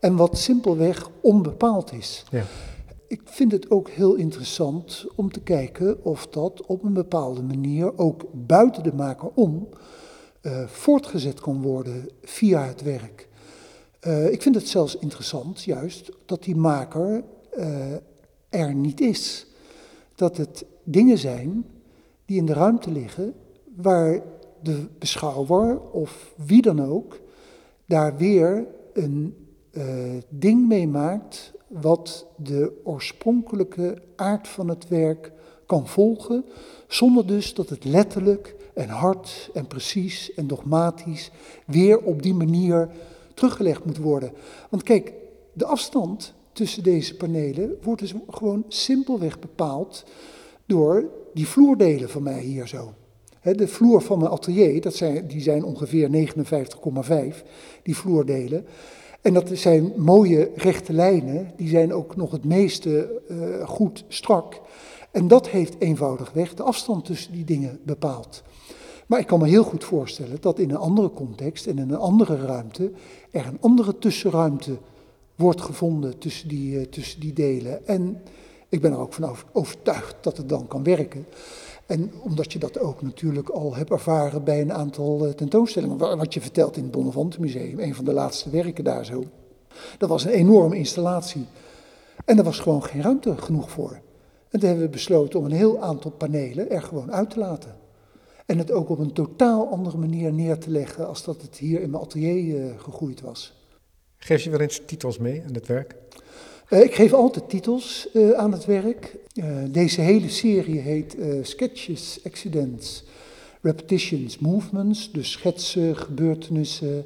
en wat simpelweg onbepaald is. Ja ik vind het ook heel interessant om te kijken of dat op een bepaalde manier ook buiten de maker om uh, voortgezet kan worden via het werk. Uh, ik vind het zelfs interessant, juist, dat die maker uh, er niet is. Dat het dingen zijn die in de ruimte liggen, waar de beschouwer of wie dan ook daar weer een ding mee maakt wat de oorspronkelijke aard van het werk kan volgen, zonder dus dat het letterlijk en hard en precies en dogmatisch weer op die manier teruggelegd moet worden. Want kijk, de afstand tussen deze panelen wordt dus gewoon simpelweg bepaald door die vloerdelen van mij hier zo. de vloer van mijn atelier, dat zijn, die zijn ongeveer 59,5, die vloerdelen. En dat zijn mooie rechte lijnen, die zijn ook nog het meeste uh, goed strak. En dat heeft eenvoudigweg de afstand tussen die dingen bepaald. Maar ik kan me heel goed voorstellen dat in een andere context en in een andere ruimte er een andere tussenruimte wordt gevonden tussen die, uh, tussen die delen. En ik ben er ook van overtuigd dat het dan kan werken. En omdat je dat ook natuurlijk al hebt ervaren bij een aantal uh, tentoonstellingen. Wat je vertelt in het Bonnevante Museum, een van de laatste werken daar zo. Dat was een enorme installatie. En er was gewoon geen ruimte genoeg voor. En toen hebben we besloten om een heel aantal panelen er gewoon uit te laten. En het ook op een totaal andere manier neer te leggen als dat het hier in mijn atelier uh, gegroeid was. Geef je wel eens titels mee aan het werk? Uh, ik geef altijd titels uh, aan het werk. deze hele serie heet Sketches, Accidents, Repetitions, Movements. Dus schetsen, gebeurtenissen,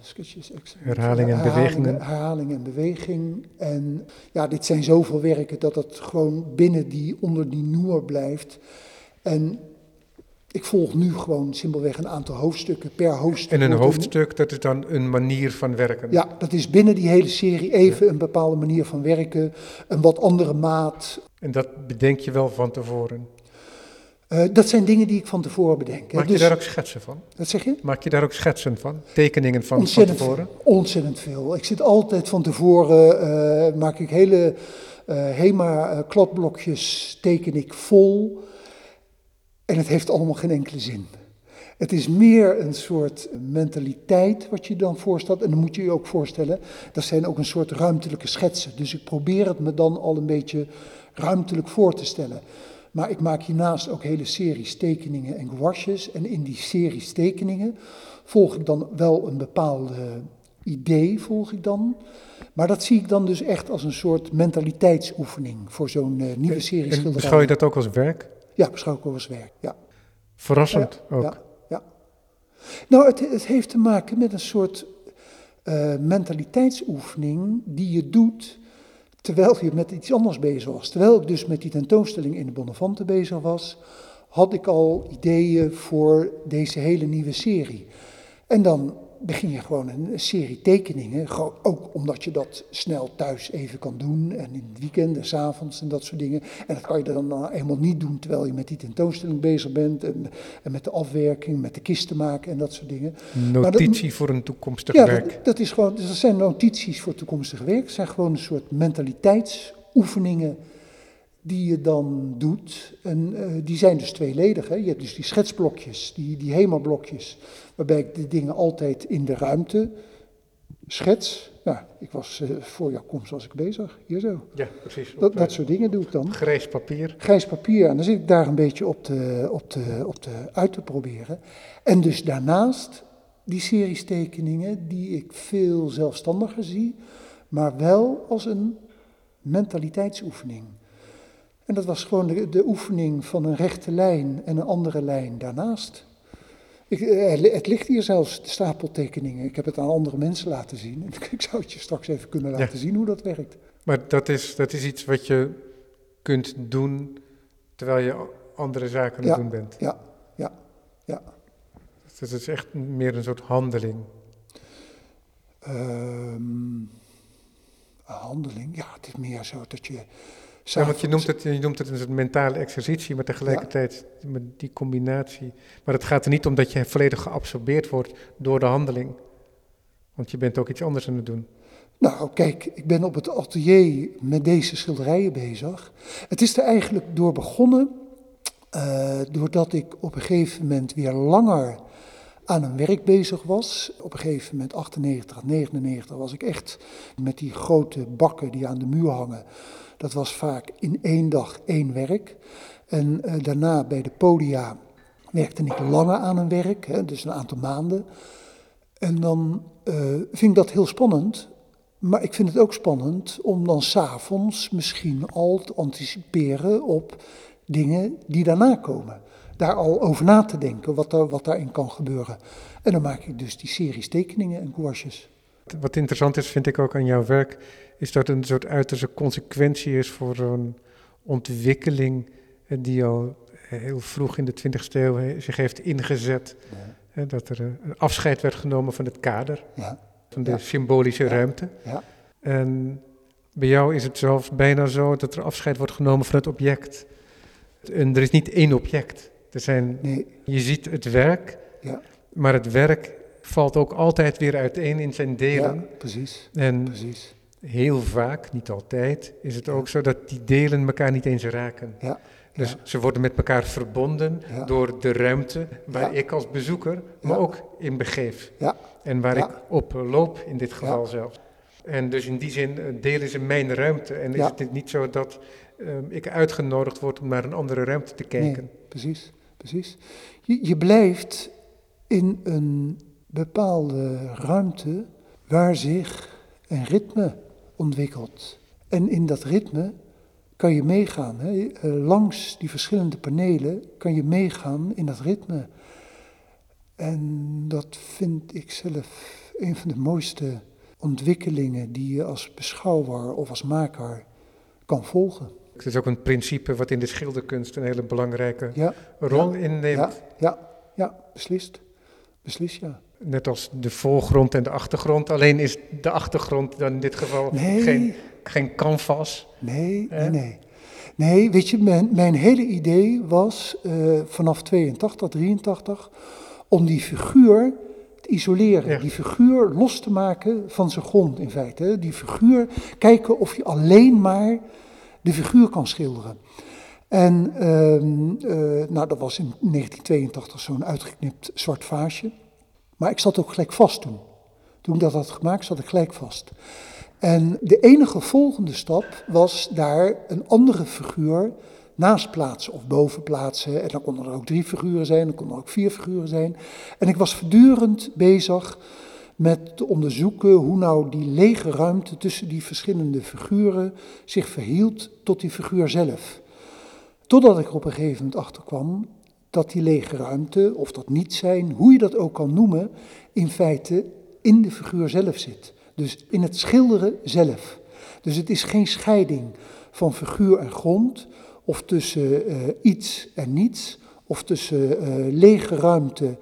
sketches, herhaling en bewegingen. Herhaling en beweging. En ja, dit zijn zoveel werken dat het gewoon binnen die, onder die noer blijft. En ik volg nu gewoon simpelweg een aantal hoofdstukken per hoofdstuk. En een hoofdstuk, dat is dan een manier van werken? Ja, dat is binnen die hele serie even een bepaalde manier van werken, een wat andere maat. En dat bedenk je wel van tevoren? Uh, dat zijn dingen die ik van tevoren bedenk. Maak je dus, daar ook schetsen van? Wat zeg je? Maak je daar ook schetsen van? Tekeningen van, van tevoren? Ontzettend veel. Ik zit altijd van tevoren, uh, maak ik hele uh, HEMA-kladblokjes, teken ik vol. En het heeft allemaal geen enkele zin. Het is meer een soort mentaliteit wat je dan voorstelt. En dan moet je je ook voorstellen, dat zijn ook een soort ruimtelijke schetsen. Dus ik probeer het me dan al een beetje ruimtelijk voor te stellen. Maar ik maak hiernaast ook hele series tekeningen en gouaches. En in die series tekeningen volg ik dan wel een bepaalde idee, volg ik dan. Maar dat zie ik dan dus echt als een soort mentaliteitsoefening voor zo'n uh, nieuwe serie schilderijen. Beschouw je dat ook als werk? Ja, beschouw ik werk, ja. Verrassend ja, ook. Ja, ja. Nou, het, het, heeft te maken met een soort uh, mentaliteitsoefening die je doet terwijl je met iets anders bezig was. Terwijl ik dus met die tentoonstelling in de Bonnefante bezig was, had ik al ideeën voor deze hele nieuwe serie. En dan begin je gewoon een serie tekeningen. ook omdat je dat snel thuis even kan doen. En in het weekend en s avonds en dat soort dingen. En dat kan je dan nou eenmaal niet doen terwijl je met die tentoonstelling bezig bent. En, en met de afwerking, met de kisten maken en dat soort dingen. Notitie voor een toekomstig ja, werk. Dat, dat, is gewoon, dus dat zijn notities voor toekomstig werk. Het zijn gewoon een soort mentaliteitsoefeningen die je dan doet. En uh, die zijn dus tweeledig. Hè. Je hebt dus die schetsblokjes, die, die HEMA-blokjes, waarbij ik de dingen altijd in de ruimte schets. Nou, ik was uh, voor jouw komst was ik bezig, hier zo. Ja, precies. Dat, dat soort dingen doe ik dan. Grijs papier. Grijs papier. En dan zit ik daar een beetje op te, op te, op te uit te proberen. En dus daarnaast die series tekeningen die ik veel zelfstandiger zie, maar wel als een mentaliteitsoefening. En dat was gewoon de, de oefening van een rechte lijn en een andere lijn daarnaast. Ik, eh, het ligt hier zelfs, de stapeltekeningen. Ik heb het aan andere mensen laten zien. [LAUGHS] Ik zou het je straks even kunnen laten zien hoe dat werkt. Maar dat is, dat is iets wat je kunt doen terwijl je andere zaken aan het doen bent. Ja, ja, ja. Dus het is echt meer een soort handeling. Um, een handeling, ja, het is meer zo dat je ja, want je noemt, het, je noemt het een mentale exercitie, maar tegelijkertijd met die combinatie. Maar het gaat er niet om dat je volledig geabsorbeerd wordt door de handeling. Want je bent ook iets anders aan het doen. Nou, kijk, ik ben op het atelier met deze schilderijen bezig. Het is er eigenlijk door begonnen, uh, doordat ik op een gegeven moment weer langer aan een werk bezig was. Op een gegeven moment, 98, 99, was ik echt met die grote bakken die aan de muur hangen dat was vaak in één dag één werk. En uh, daarna bij de podia werkte ik langer aan een werk, hè, dus een aantal maanden. En dan uh, vind ik dat heel spannend. Maar ik vind het ook spannend om dan s'avonds misschien al te anticiperen op dingen die daarna komen. Daar al over na te denken, wat, wat daarin kan gebeuren. En dan maak ik dus die series tekeningen en gouaches. Wat interessant is, vind ik ook aan jouw werk, is dat een soort uiterste consequentie is voor zo'n ontwikkeling eh, die al heel vroeg in de 20e eeuw zich heeft ingezet. Ja. Dat er een afscheid werd genomen van het kader, Ja. van de Ja. symbolische ruimte. Ja. En bij jou is het zelfs bijna zo dat er afscheid wordt genomen van het object. En er is niet één object. Er zijn, Nee. je ziet het werk, Ja. maar het werk valt ook altijd weer uiteen in zijn Ja, delen. precies. En Precies. heel vaak, niet altijd, is het ook zo dat die delen elkaar niet eens raken. Ja. Dus Ja. ze worden met elkaar verbonden Ja. door de ruimte waar Ja. ik als bezoeker me Ja. ook in begeef. Ja. En waar Ja. ik op loop in dit geval zelfs. En dus in die zin eh, delen ze mijn ruimte. En is Ja. het niet zo dat ehm, ik uitgenodigd word om naar een andere ruimte te kijken. Nee, precies, precies. Je, je blijft in een bepaalde ruimte waar zich een ritme ontwikkelt. En in dat ritme kan je meegaan. Hè? Eh, Langs die verschillende panelen kan je meegaan in dat ritme. En dat vind ik zelf een van de mooiste ontwikkelingen die je als beschouwer of als maker kan volgen. Het is ook een principe wat in de schilderkunst een hele belangrijke Ja, rol Ja. inneemt. ja, ja, ja, beslist. Beslist, ja. Net als de voorgrond en de achtergrond. Alleen is de achtergrond dan in dit geval Nee, geen, geen canvas. nee, nee, Hè? nee. Nee, weet je, mijn, mijn hele idee was eh, vanaf 82, 83, om die figuur te isoleren. Ja. Die figuur los te maken van zijn grond in feite. Die figuur, kijken of je alleen maar de figuur kan schilderen. En ehm, eh, nou, dat was in 1982 zo'n uitgeknipt zwart vaasje. Maar ik zat ook gelijk vast toen. Toen ik dat had gemaakt, zat ik gelijk vast. En de enige volgende stap was daar een andere figuur naast plaatsen of boven plaatsen. En dan konden er ook drie figuren zijn, dan konden er ook vier figuren zijn. En ik was voortdurend bezig met te onderzoeken hoe nou die lege ruimte tussen die verschillende figuren zich verhield tot die figuur zelf. Totdat ik er op een gegeven moment achter kwam dat die lege ruimte, of dat niet zijn, hoe je dat ook kan noemen, in feite in de figuur zelf zit. Dus in het schilderen zelf. Dus het is geen scheiding van figuur en grond, of tussen eh, iets en niets, of tussen eh, lege ruimte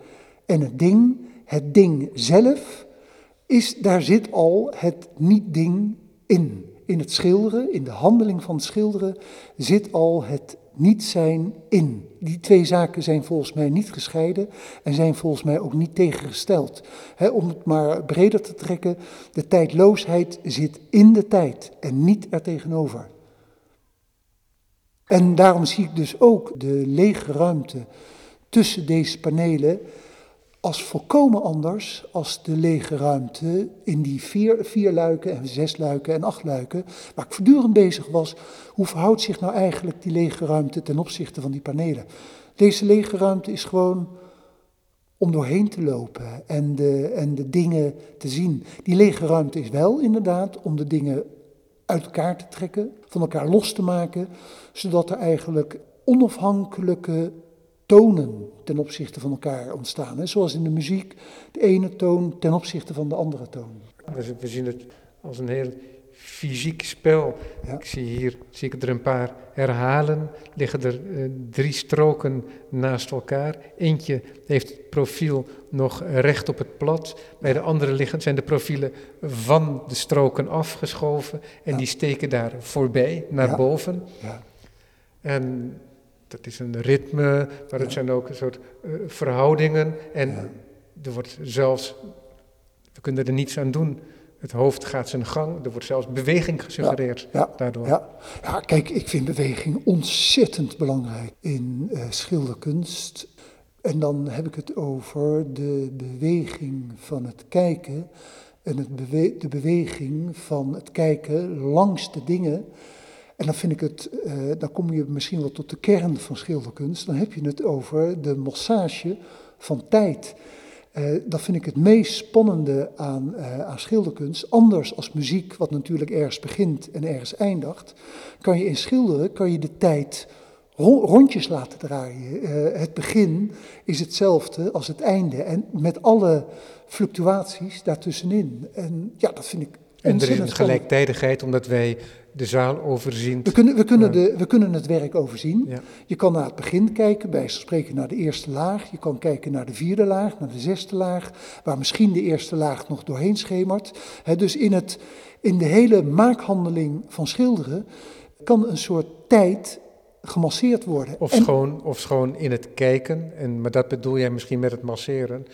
en het ding. Het ding zelf, is, daar zit al het niet-ding in. In het schilderen, in de handeling van het schilderen, zit al het niet zijn in. Die twee zaken zijn volgens mij niet gescheiden en zijn volgens mij ook niet tegengesteld. Om het maar breder te trekken, de tijdloosheid zit in de tijd en niet er tegenover. En daarom zie ik dus ook de lege ruimte tussen deze panelen als volkomen anders als de lege ruimte in die vier, vier luiken en zes luiken en acht luiken, waar ik voortdurend bezig was, hoe verhoudt zich nou eigenlijk die lege ruimte ten opzichte van die panelen? Deze lege ruimte is gewoon om doorheen te lopen en de, en de dingen te zien. Die lege ruimte is wel inderdaad om de dingen uit elkaar te trekken, van elkaar los te maken, zodat er eigenlijk onafhankelijke tonen ten opzichte van elkaar ontstaan. Hè? Zoals in de muziek de ene toon ten opzichte van de andere toon. We zien het als een heel fysiek spel. Ja. Ik zie hier zie ik er een paar herhalen. Liggen er eh, drie stroken naast elkaar. Eentje heeft het profiel nog recht op het plat. Bij de andere liggen, zijn de profielen van de stroken afgeschoven. En Ja. die steken daar voorbij, naar Ja. boven. Ja, En dat is een ritme, maar het zijn ook een soort eh, verhoudingen. En er wordt zelfs, we kunnen er niets aan doen. Het hoofd gaat zijn gang, er wordt zelfs beweging gesuggereerd ja, daardoor. ja. ja, kijk, ik vind beweging ontzettend belangrijk in eh, schilderkunst. En dan heb ik het over de beweging van het kijken en het bewe- de beweging van het kijken langs de dingen. En dan vind ik het, eh, dan kom je misschien wel tot de kern van schilderkunst. Dan heb je het over de massage van tijd. Eh, dat vind ik het meest spannende aan, eh, aan schilderkunst. Anders als muziek, wat natuurlijk ergens begint en ergens eindigt, kan je in schilderen kan je de tijd ro- rondjes laten draaien. Het begin is hetzelfde als het einde en met alle fluctuaties daartussenin. En ja, dat vind ik En er is een gelijktijdigheid, omdat wij de zaal overzien. We kunnen, we, kunnen de, we kunnen het werk overzien. Ja. Je kan naar het begin kijken, bij spreken naar de eerste laag. Je kan kijken naar de vierde laag, naar de zesde laag, waar misschien de eerste laag nog doorheen schemert. Dus in, het, in de hele maakhandeling van schilderen kan een soort tijd gemasseerd worden. Of En- schoon, of schoon in het kijken, en, maar dat bedoel jij misschien met het masseren,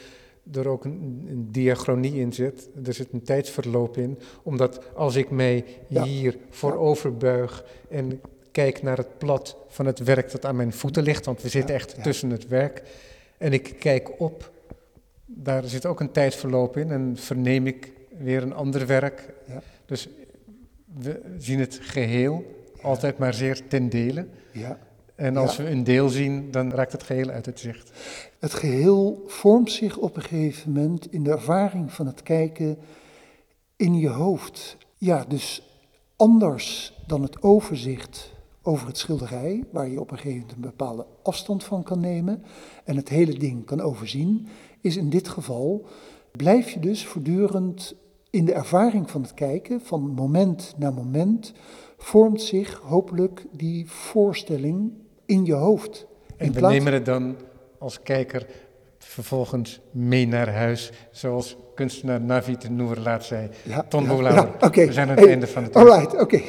er ook een, een diachronie in zit. Er zit een tijdsverloop in, omdat als ik mij Ja. hier voorover buig en kijk naar het plat van het werk dat aan mijn voeten ligt, want we zitten echt ja. tussen het werk, en ik kijk op, daar zit ook een tijdsverloop in en verneem ik weer een ander werk. Ja. Dus we zien het geheel altijd maar zeer ten dele. ja. En als Ja. we een deel zien, dan raakt het geheel uit het zicht. Het geheel vormt zich op een gegeven moment in de ervaring van het kijken in je hoofd. Ja, dus anders dan het overzicht over het schilderij, waar je op een gegeven moment een bepaalde afstand van kan nemen en het hele ding kan overzien, is in dit geval blijf je dus voortdurend in de ervaring van het kijken, van moment naar moment, vormt zich hopelijk die voorstelling in je hoofd. En In we plaats- nemen het dan als kijker vervolgens mee naar huis, zoals kunstenaar Navi Noer laat zei. Ja, Ton ja, Bolauer. ja, oké. We zijn aan het Hey, einde van het All right, oké.